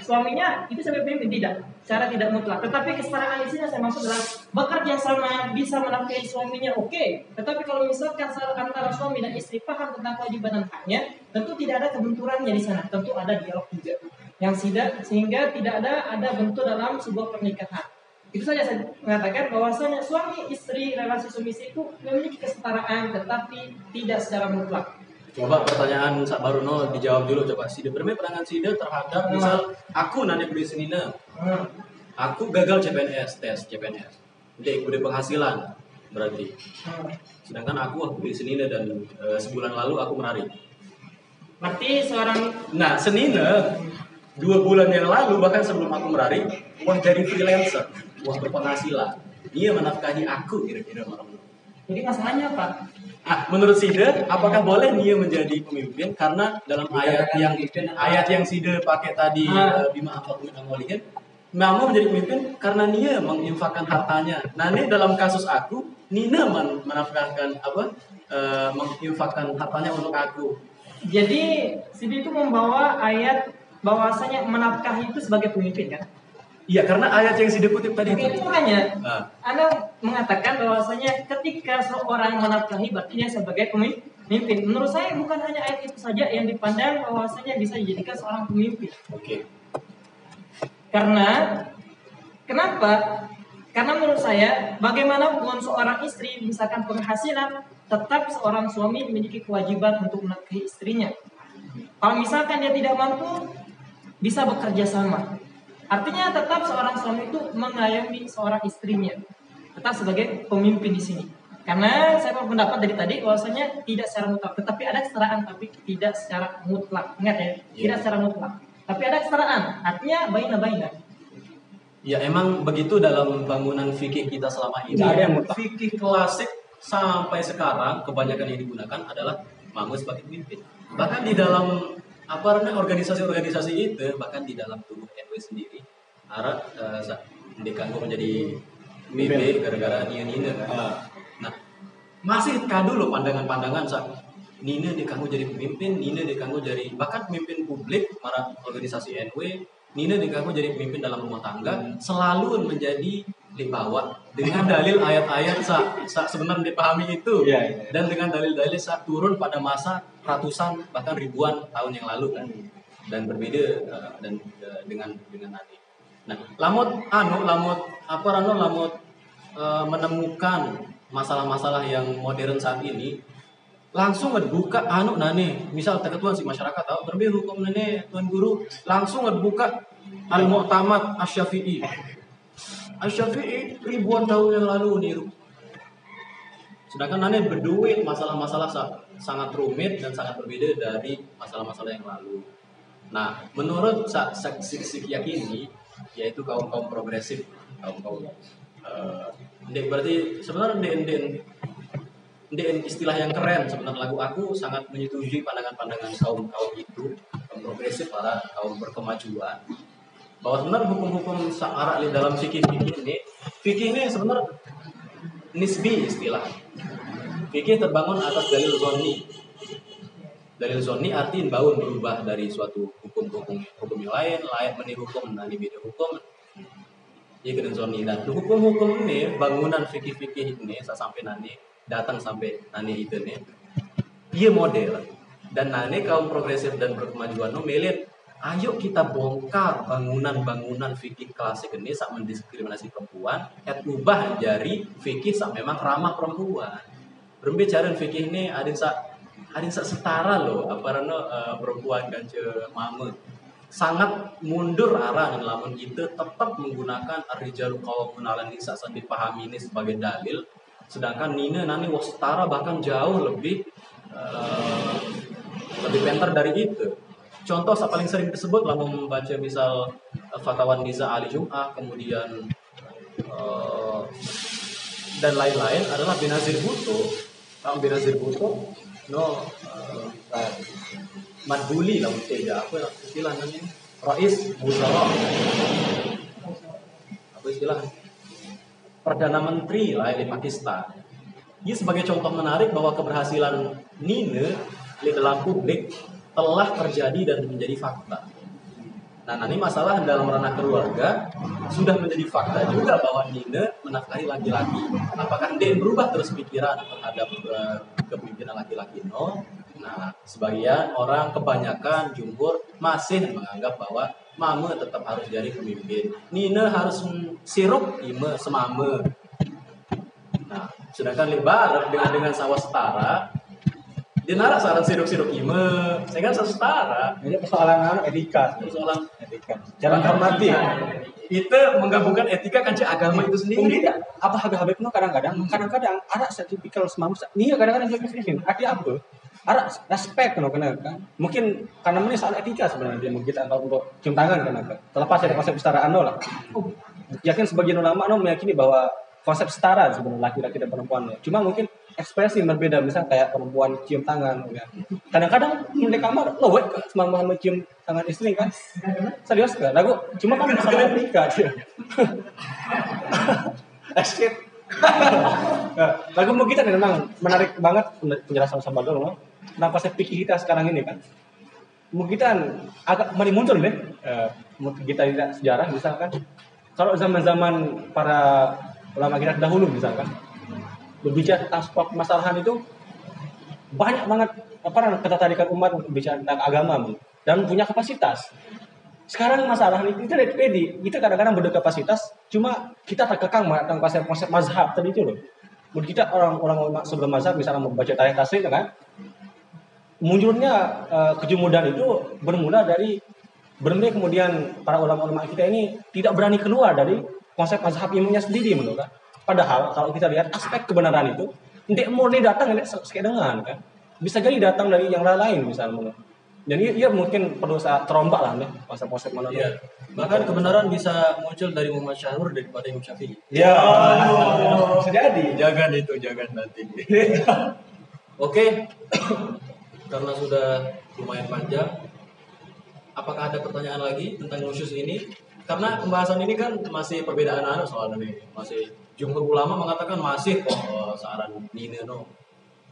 suaminya itu sebagai pemimpin tidak, secara tidak mutlak. Tetapi kesetaraan sini saya maksud adalah bekerja sama bisa menafkahi suaminya oke. Tetapi kalau misalkan antara suami dan istri paham tentang kewajiban dan haknya, tentu tidak ada kebenturannya di sana. Tentu ada dialog juga yang tidak sehingga tidak ada ada bentuk dalam sebuah pernikahan. Itu saja saya mengatakan bahwasanya suami istri relasi suami istri itu memiliki kesetaraan tetapi tidak secara mutlak. coba pertanyaan Sak Baruno dijawab dulu coba Sida bermain perangan Sida terhadap misal aku nanti beli senina Hmm. aku gagal CPNS tes CPNS jadi udah penghasilan berarti Hmm. sedangkan aku beli senina dan eh, sebulan lalu aku menari Berarti seorang Nah, Senina dua bulan yang lalu bahkan sebelum aku merari, wah jadi freelancer, wah berpenghasilan. Dia menafkahi aku kira-kira malam jadi masalahnya apa? Ah, menurut Sida, apakah boleh dia menjadi pemimpin? Karena dalam ayat yang ayat yang Sida pakai tadi Ah. eh, bima afakum min amwalihim, Mama menjadi pemimpin karena dia menginfakkan hartanya. Nah ini dalam kasus aku, Nina men- menafkahkan apa? eh, menginfakkan hartanya untuk aku. Jadi Sidi itu membawa ayat bahwasanya menafkahi itu sebagai pemimpin kan? Iya, karena ayat yang Sida kutip tadi itu. itu makanya Ah. Anda mengatakan bahwasanya ketika seorang menafkahi berarti dia sebagai pemimpin. Menurut saya bukan hanya ayat itu saja yang dipandang bahwasanya bisa dijadikan seorang pemimpin. Oke. Karena kenapa? Karena menurut saya bagaimanapun seorang istri misalkan penghasilan tetap seorang suami memiliki kewajiban untuk menafkahi istrinya. Kalau misalkan dia tidak mampu bisa bekerja sama. Artinya tetap seorang suami itu mengayomi seorang istrinya. Tetap sebagai pemimpin di sini. Karena saya berpendapat dari tadi bahwasanya tidak secara mutlak, tetapi ada kesetaraan tapi tidak secara mutlak. Ingat ya, tidak secara mutlak. Tapi ada kesetaraan, artinya baina baina. Ya emang begitu dalam bangunan fikih kita selama ini. Nggak ada yang mutlak. Fikih klasik sampai sekarang kebanyakan yang digunakan adalah mama sebagai pemimpin. Bahkan di dalam apa namanya organisasi-organisasi itu, bahkan di dalam tubuh NW sendiri, Arab uh, dikanggu menjadi pemimpin gara-gara Nina Nina. Kan. Ah. Nah, masih kado loh pandangan-pandangan saat Nina dikanggu jadi pemimpin, Nina dikanggu jadi bahkan pemimpin publik, para organisasi NW, Nina dikanggu jadi pemimpin dalam rumah tangga, selalu menjadi dibawa dengan dalil ayat-ayat sa, sa sebenarnya dipahami itu. Iya, iya. dan dengan dalil-dalil saat turun pada masa ratusan bahkan ribuan tahun yang lalu. Kan dan berbeda eh, dan eh, dengan dengan nanti. Nah, lamut anu lamut apa rano lamut eh, menemukan masalah-masalah yang modern saat ini langsung ngebuka anu nane misal ketua si masyarakat tahu berbeda hukum nane tuan guru langsung ngebuka al mu'tamad asy-syafi'i ribuan tahun yang lalu niru. Sedangkan nane berduit masalah-masalah sa- sangat rumit dan sangat berbeda dari masalah-masalah yang lalu nah menurut sik yakini yaitu kaum kaum progresif kaum kaum Dek, berarti sebenarnya den den den istilah yang keren sebenarnya lagu aku sangat menyetujui pandangan-pandangan kaum kaum itu kaum progresif para kaum berkemajuan. Bahwa sebenarnya hukum-hukum syarat di dalam fikih fikih ini fikih ini sebenarnya nisbi istilah. Fikih terbangun atas dalil zonni dalil zonni artinya baun berubah dari suatu hukum-hukum hukum yang lain layak meniru hukum dan beda hukum. Ya kena zonni dan hukum-hukum ini bangunan fikih-fikih ini saya sampai nanti datang sampai nanti itu nih dia model. Dan nanti kaum progresif dan berkemajuan no melihat ayo kita bongkar bangunan-bangunan fikih klasik ini sak mendiskriminasi perempuan et ubah jadi fikih sak memang ramah perempuan. Berbicara fikih ini ada sak ada sak setara loh apa rano eh, perempuan kan mama sangat mundur arah lamun itu tetap menggunakan arijalu kaum menalan nisa saat dipahami ini sebagai dalil. Sedangkan Nina nani setara bahkan jauh lebih eh, lebih pintar dari itu. Contoh yang paling sering disebut lamun membaca misal eh, fatwa Niza Ali Jum'ah kemudian eh, dan lain-lain adalah Benazir Bhutto. Tahu Benazir Bhutto no eh, madbuli lah mungkin ya. Apa istilah namanya? Rais Wuzara apa istilah? Perdana Menteri lah di Pakistan. Ini sebagai contoh menarik bahwa keberhasilan Nina di dalam publik telah terjadi dan menjadi fakta. Nah, nanti masalah dalam ranah keluarga sudah menjadi fakta juga bahwa Nina menafkahi laki-laki. Apakah dia berubah terus pikiran terhadap eh, kepemimpinan laki-laki? No. Nah, sebagian orang kebanyakan jumhur masih menganggap bahwa mama tetap harus jadi pemimpin. Nina harus sirup ima semama. Nah, sedangkan lebar dengan dengan sawah setara, dia narak saran sirup-sirup ima, saya kan setara. Ini persoalan anu, etika. Persoalan Etika. Cara menghormati. Itu menggabungkan etika kan cek agama itu Mungkin sendiri tidak. Apa habib no kadang-kadang, kadang-kadang ada sertifikal semampu. Nih kadang-kadang juga ini. Arti apa? Ada respect no kena kan. Mungkin karena ini soal etika sebenarnya dia mungkin atau untuk cium tangan kan kan. Terlepas dari konsep kesetaraan no lah. Yakin sebagian ulama no meyakini bahwa konsep setara sebenarnya laki-laki dan perempuan. no. Cuma mungkin ekspresi yang berbeda. Misal kayak perempuan cium tangan ya. kadang-kadang di kamar lo wek sama cium tangan istri kan? Serius kan lagu cuma kan masalah etika dia Nah, lagu mau kita nih memang menarik banget penjelasan sama dulu kenapa saya pikir kita sekarang ini kan. Mau kita agak mari mundur deh Eh, mungkin kita tidak sejarah misalkan. Kalau zaman-zaman para ulama kita dahulu misalkan berbicara tentang permasalahan itu banyak banget apa ketertarikan umat untuk bicara tentang agama dan punya kapasitas. Sekarang masalah ini kita lihat pedi, kita kadang-kadang berkapasitas, cuma kita terkekang tentang konsep-konsep mazhab tadi itu loh. Menurut kita orang-orang sebelum mazhab misalnya membaca tarikh tasrif kan, munculnya eh, kejumudan itu bermula dari bermula kemudian para ulama-ulama kita ini tidak berani keluar dari konsep mazhab ilmunya sendiri menurut kan. Padahal kalau kita lihat aspek kebenaran itu, tidak murni datang tidak sesuai dengan kan. Bisa jadi datang dari yang lain misalnya. menurut. Jadi ia mungkin perlu saat terombak lah nih konsep-konsep mana Iya. Bahkan kebenaran bisa muncul dari Muhammad Syahrul daripada Imam Syafi'i. Ya, bisa jadi. Jangan itu, jangan nanti. Oke, karena sudah lumayan panjang, apakah ada pertanyaan lagi tentang nusyus ini? Karena pembahasan ini kan masih perbedaan anu soalnya nih, masih jumhur ulama mengatakan masih kok eh, saran ini no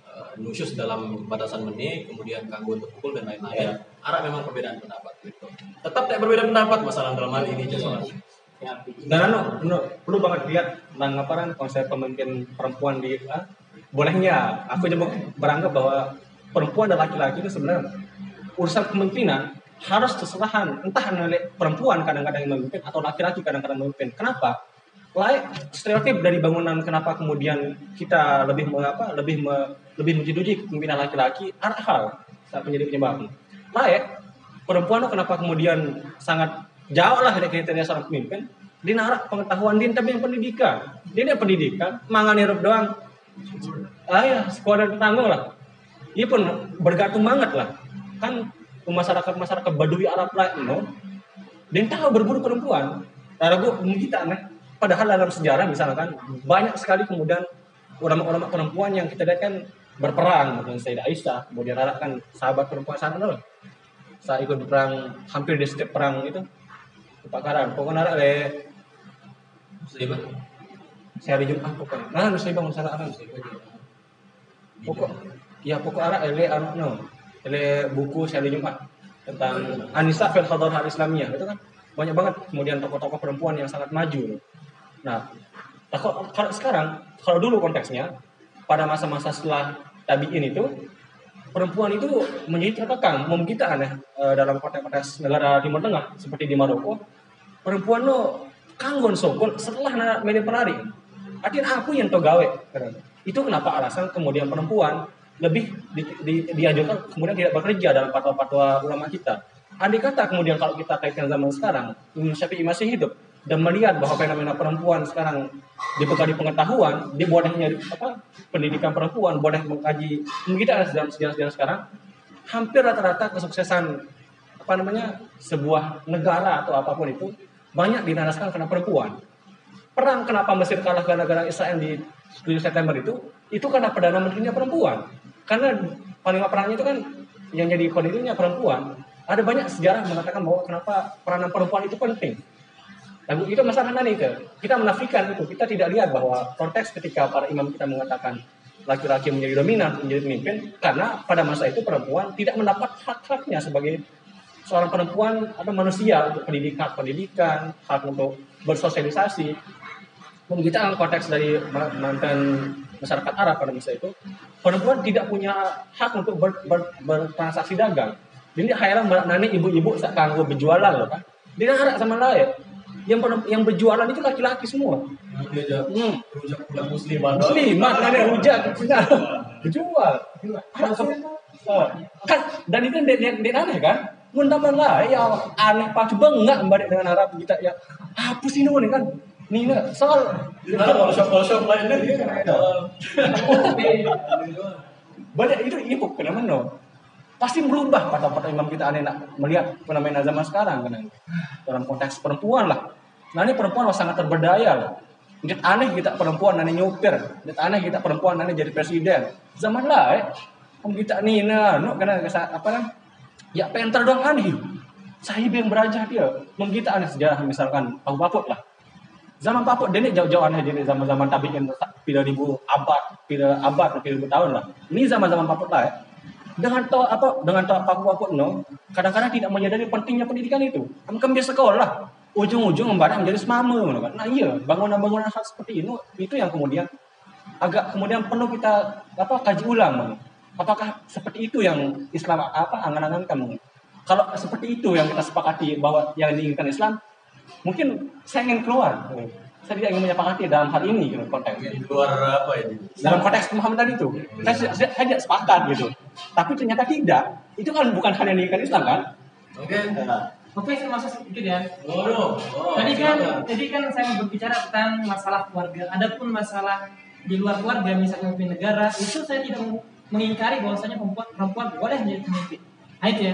eh, nusyus dalam batasan menit, kemudian gangguan terpukul dan lain-lain. Arah memang perbedaan pendapat gitu. Tetap tidak berbeda pendapat masalah dalam hal ini aja soalnya. Dan anu, perlu banget lihat tentang apa kan konsep pemimpin perempuan di ah, bolehnya aku coba beranggap bahwa perempuan dan laki-laki itu sebenarnya urusan kepemimpinan harus kesalahan entah oleh perempuan kadang-kadang yang memimpin atau laki-laki kadang-kadang memimpin. Kenapa? Lain stereotip dari bangunan kenapa kemudian kita lebih mengapa lebih me, lebih menjuduji kepemimpinan laki-laki? Ada hal saat menjadi penyebab. Lain perempuan itu kenapa kemudian sangat jauh lah dari kriteria seorang pemimpin? Dia narak pengetahuan dia tapi yang pendidikan. Ini pendidikan mangan hirup doang. Ah ya sekolah dan tanggung lah. Dia pun bergantung banget lah. Kan masyarakat masyarakat Badui Arab lain no? Dia tahu berburu perempuan. Karena gue kita nih padahal dalam sejarah misalkan banyak sekali kemudian ulama-ulama perempuan yang kita lihat kan berperang dengan Sayyidah Aisyah kemudian ada kan sahabat perempuan sana loh. Saat ikut perang hampir di setiap perang itu kebakaran. Pokoknya ada le Muslimah. saya hari Jumat pokoknya. Nah lu saya bangun salah apa sih pokok ya pokok arah ele anu no ele buku saya hari Jumat tentang Anissa fil Hadarah Islamiyah itu kan banyak banget kemudian tokoh-tokoh perempuan yang sangat maju. nah nah, kalau, kalau sekarang kalau dulu konteksnya pada masa-masa setelah tabiin itu perempuan itu menjadi terkekang mem kita aneh eh, dalam konteks-konteks negara Timur Tengah seperti di Maroko perempuan lo kanggon sokol setelah media penari. Artinya aku yang to gawe itu kenapa alasan kemudian perempuan lebih di, di, dianjurkan kemudian tidak bekerja dalam fatwa-fatwa ulama kita? Andai kata kemudian kalau kita kaitkan zaman sekarang Imam Syafi'i masih hidup dan melihat bahwa fenomena perempuan sekarang dibekali pengetahuan, dia bolehnya apa pendidikan perempuan, boleh mengkaji kita dalam sejarah-sejarah sekarang hampir rata-rata kesuksesan apa namanya sebuah negara atau apa pun itu banyak dinanaskan karena perempuan. Perang kenapa Mesir kalah gara-gara Israel di 7 September itu itu karena perdana menterinya perempuan. Karena panglima perangnya itu kan yang jadi kondisinya perempuan. Ada banyak sejarah mengatakan bahwa kenapa peranan perempuan itu penting. Lagu itu masalah nih ke? Kita menafikan itu. Kita tidak lihat bahwa konteks ketika para imam kita mengatakan laki-laki menjadi dominan menjadi pemimpin karena pada masa itu perempuan tidak mendapat hak-haknya sebagai seorang perempuan atau manusia untuk pendidikan pendidikan hak untuk bersosialisasi. Kita dalam konteks dari mantan masyarakat Arab pada masa itu perempuan tidak punya hak untuk ber, ber, bertransaksi dagang. Jadi hayang nani ibu-ibu kanggo berjualan loh kan dia harap sama lain yang yang berjualan itu laki-laki semua. Dia Hmm. rujak musliman. Muslimat kan ada hujat berjual. Eh, kan dan itu dia aneh kan? Mun taman lah ya aneh pak coba enggak balik dengan Arab kita ya apa sih nih kan? Nina soal kalau shop kalau shop lainnya kan banyak itu ibu kenapa no? Pasti berubah kata-kata imam kita aneh nak melihat fenomena zaman sekarang kan dalam konteks perempuan lah. Nah ini perempuan sangat terberdaya lah. Lihat aneh kita perempuan nanti nyupir, lihat aneh kita perempuan nanti jadi presiden. Zaman lah, eh. Om kita nih, nah, no, karena kesa- apa kan? Ya penter dong aneh. Sahib yang berajah dia. Kita aneh sejarah misalkan Pak Paput lah. Zaman Paput dia jauh-jauh aneh jadi zaman-zaman tabiin pila ribu abad, pila abad, pila ribu tahun lah. Ini zaman-zaman Paput lah ya. Dengan to apa dengan to Pak Paput no, kadang-kadang tidak menyadari pentingnya pendidikan itu. Kamu kan biasa sekolah, ujung-ujung membadak menjadi semama gitu kan. Nah iya, bangunan-bangunan seperti ini itu yang kemudian agak kemudian perlu kita apa kaji ulang. Bang. Apakah seperti itu yang Islam apa angan-angan kamu? Kalau seperti itu yang kita sepakati bahwa yang diinginkan Islam, mungkin saya ingin keluar. Saya tidak ingin menyepakati dalam hal ini gitu, konteks Di luar apa ini? dalam konteks pemahaman tadi itu saya, saya, saya tidak sepakat gitu tapi ternyata tidak itu kan bukan hal yang diinginkan Islam kan Oke. Oke, saya masuk sedikit ya. Waduh. Oh, Tadi kan, silakan. tadi kan saya berbicara tentang masalah keluarga. Adapun masalah di luar keluarga, misalnya pemimpin negara, itu saya tidak mengingkari bahwasanya perempuan perempuan boleh menjadi pemimpin. Nah itu ya.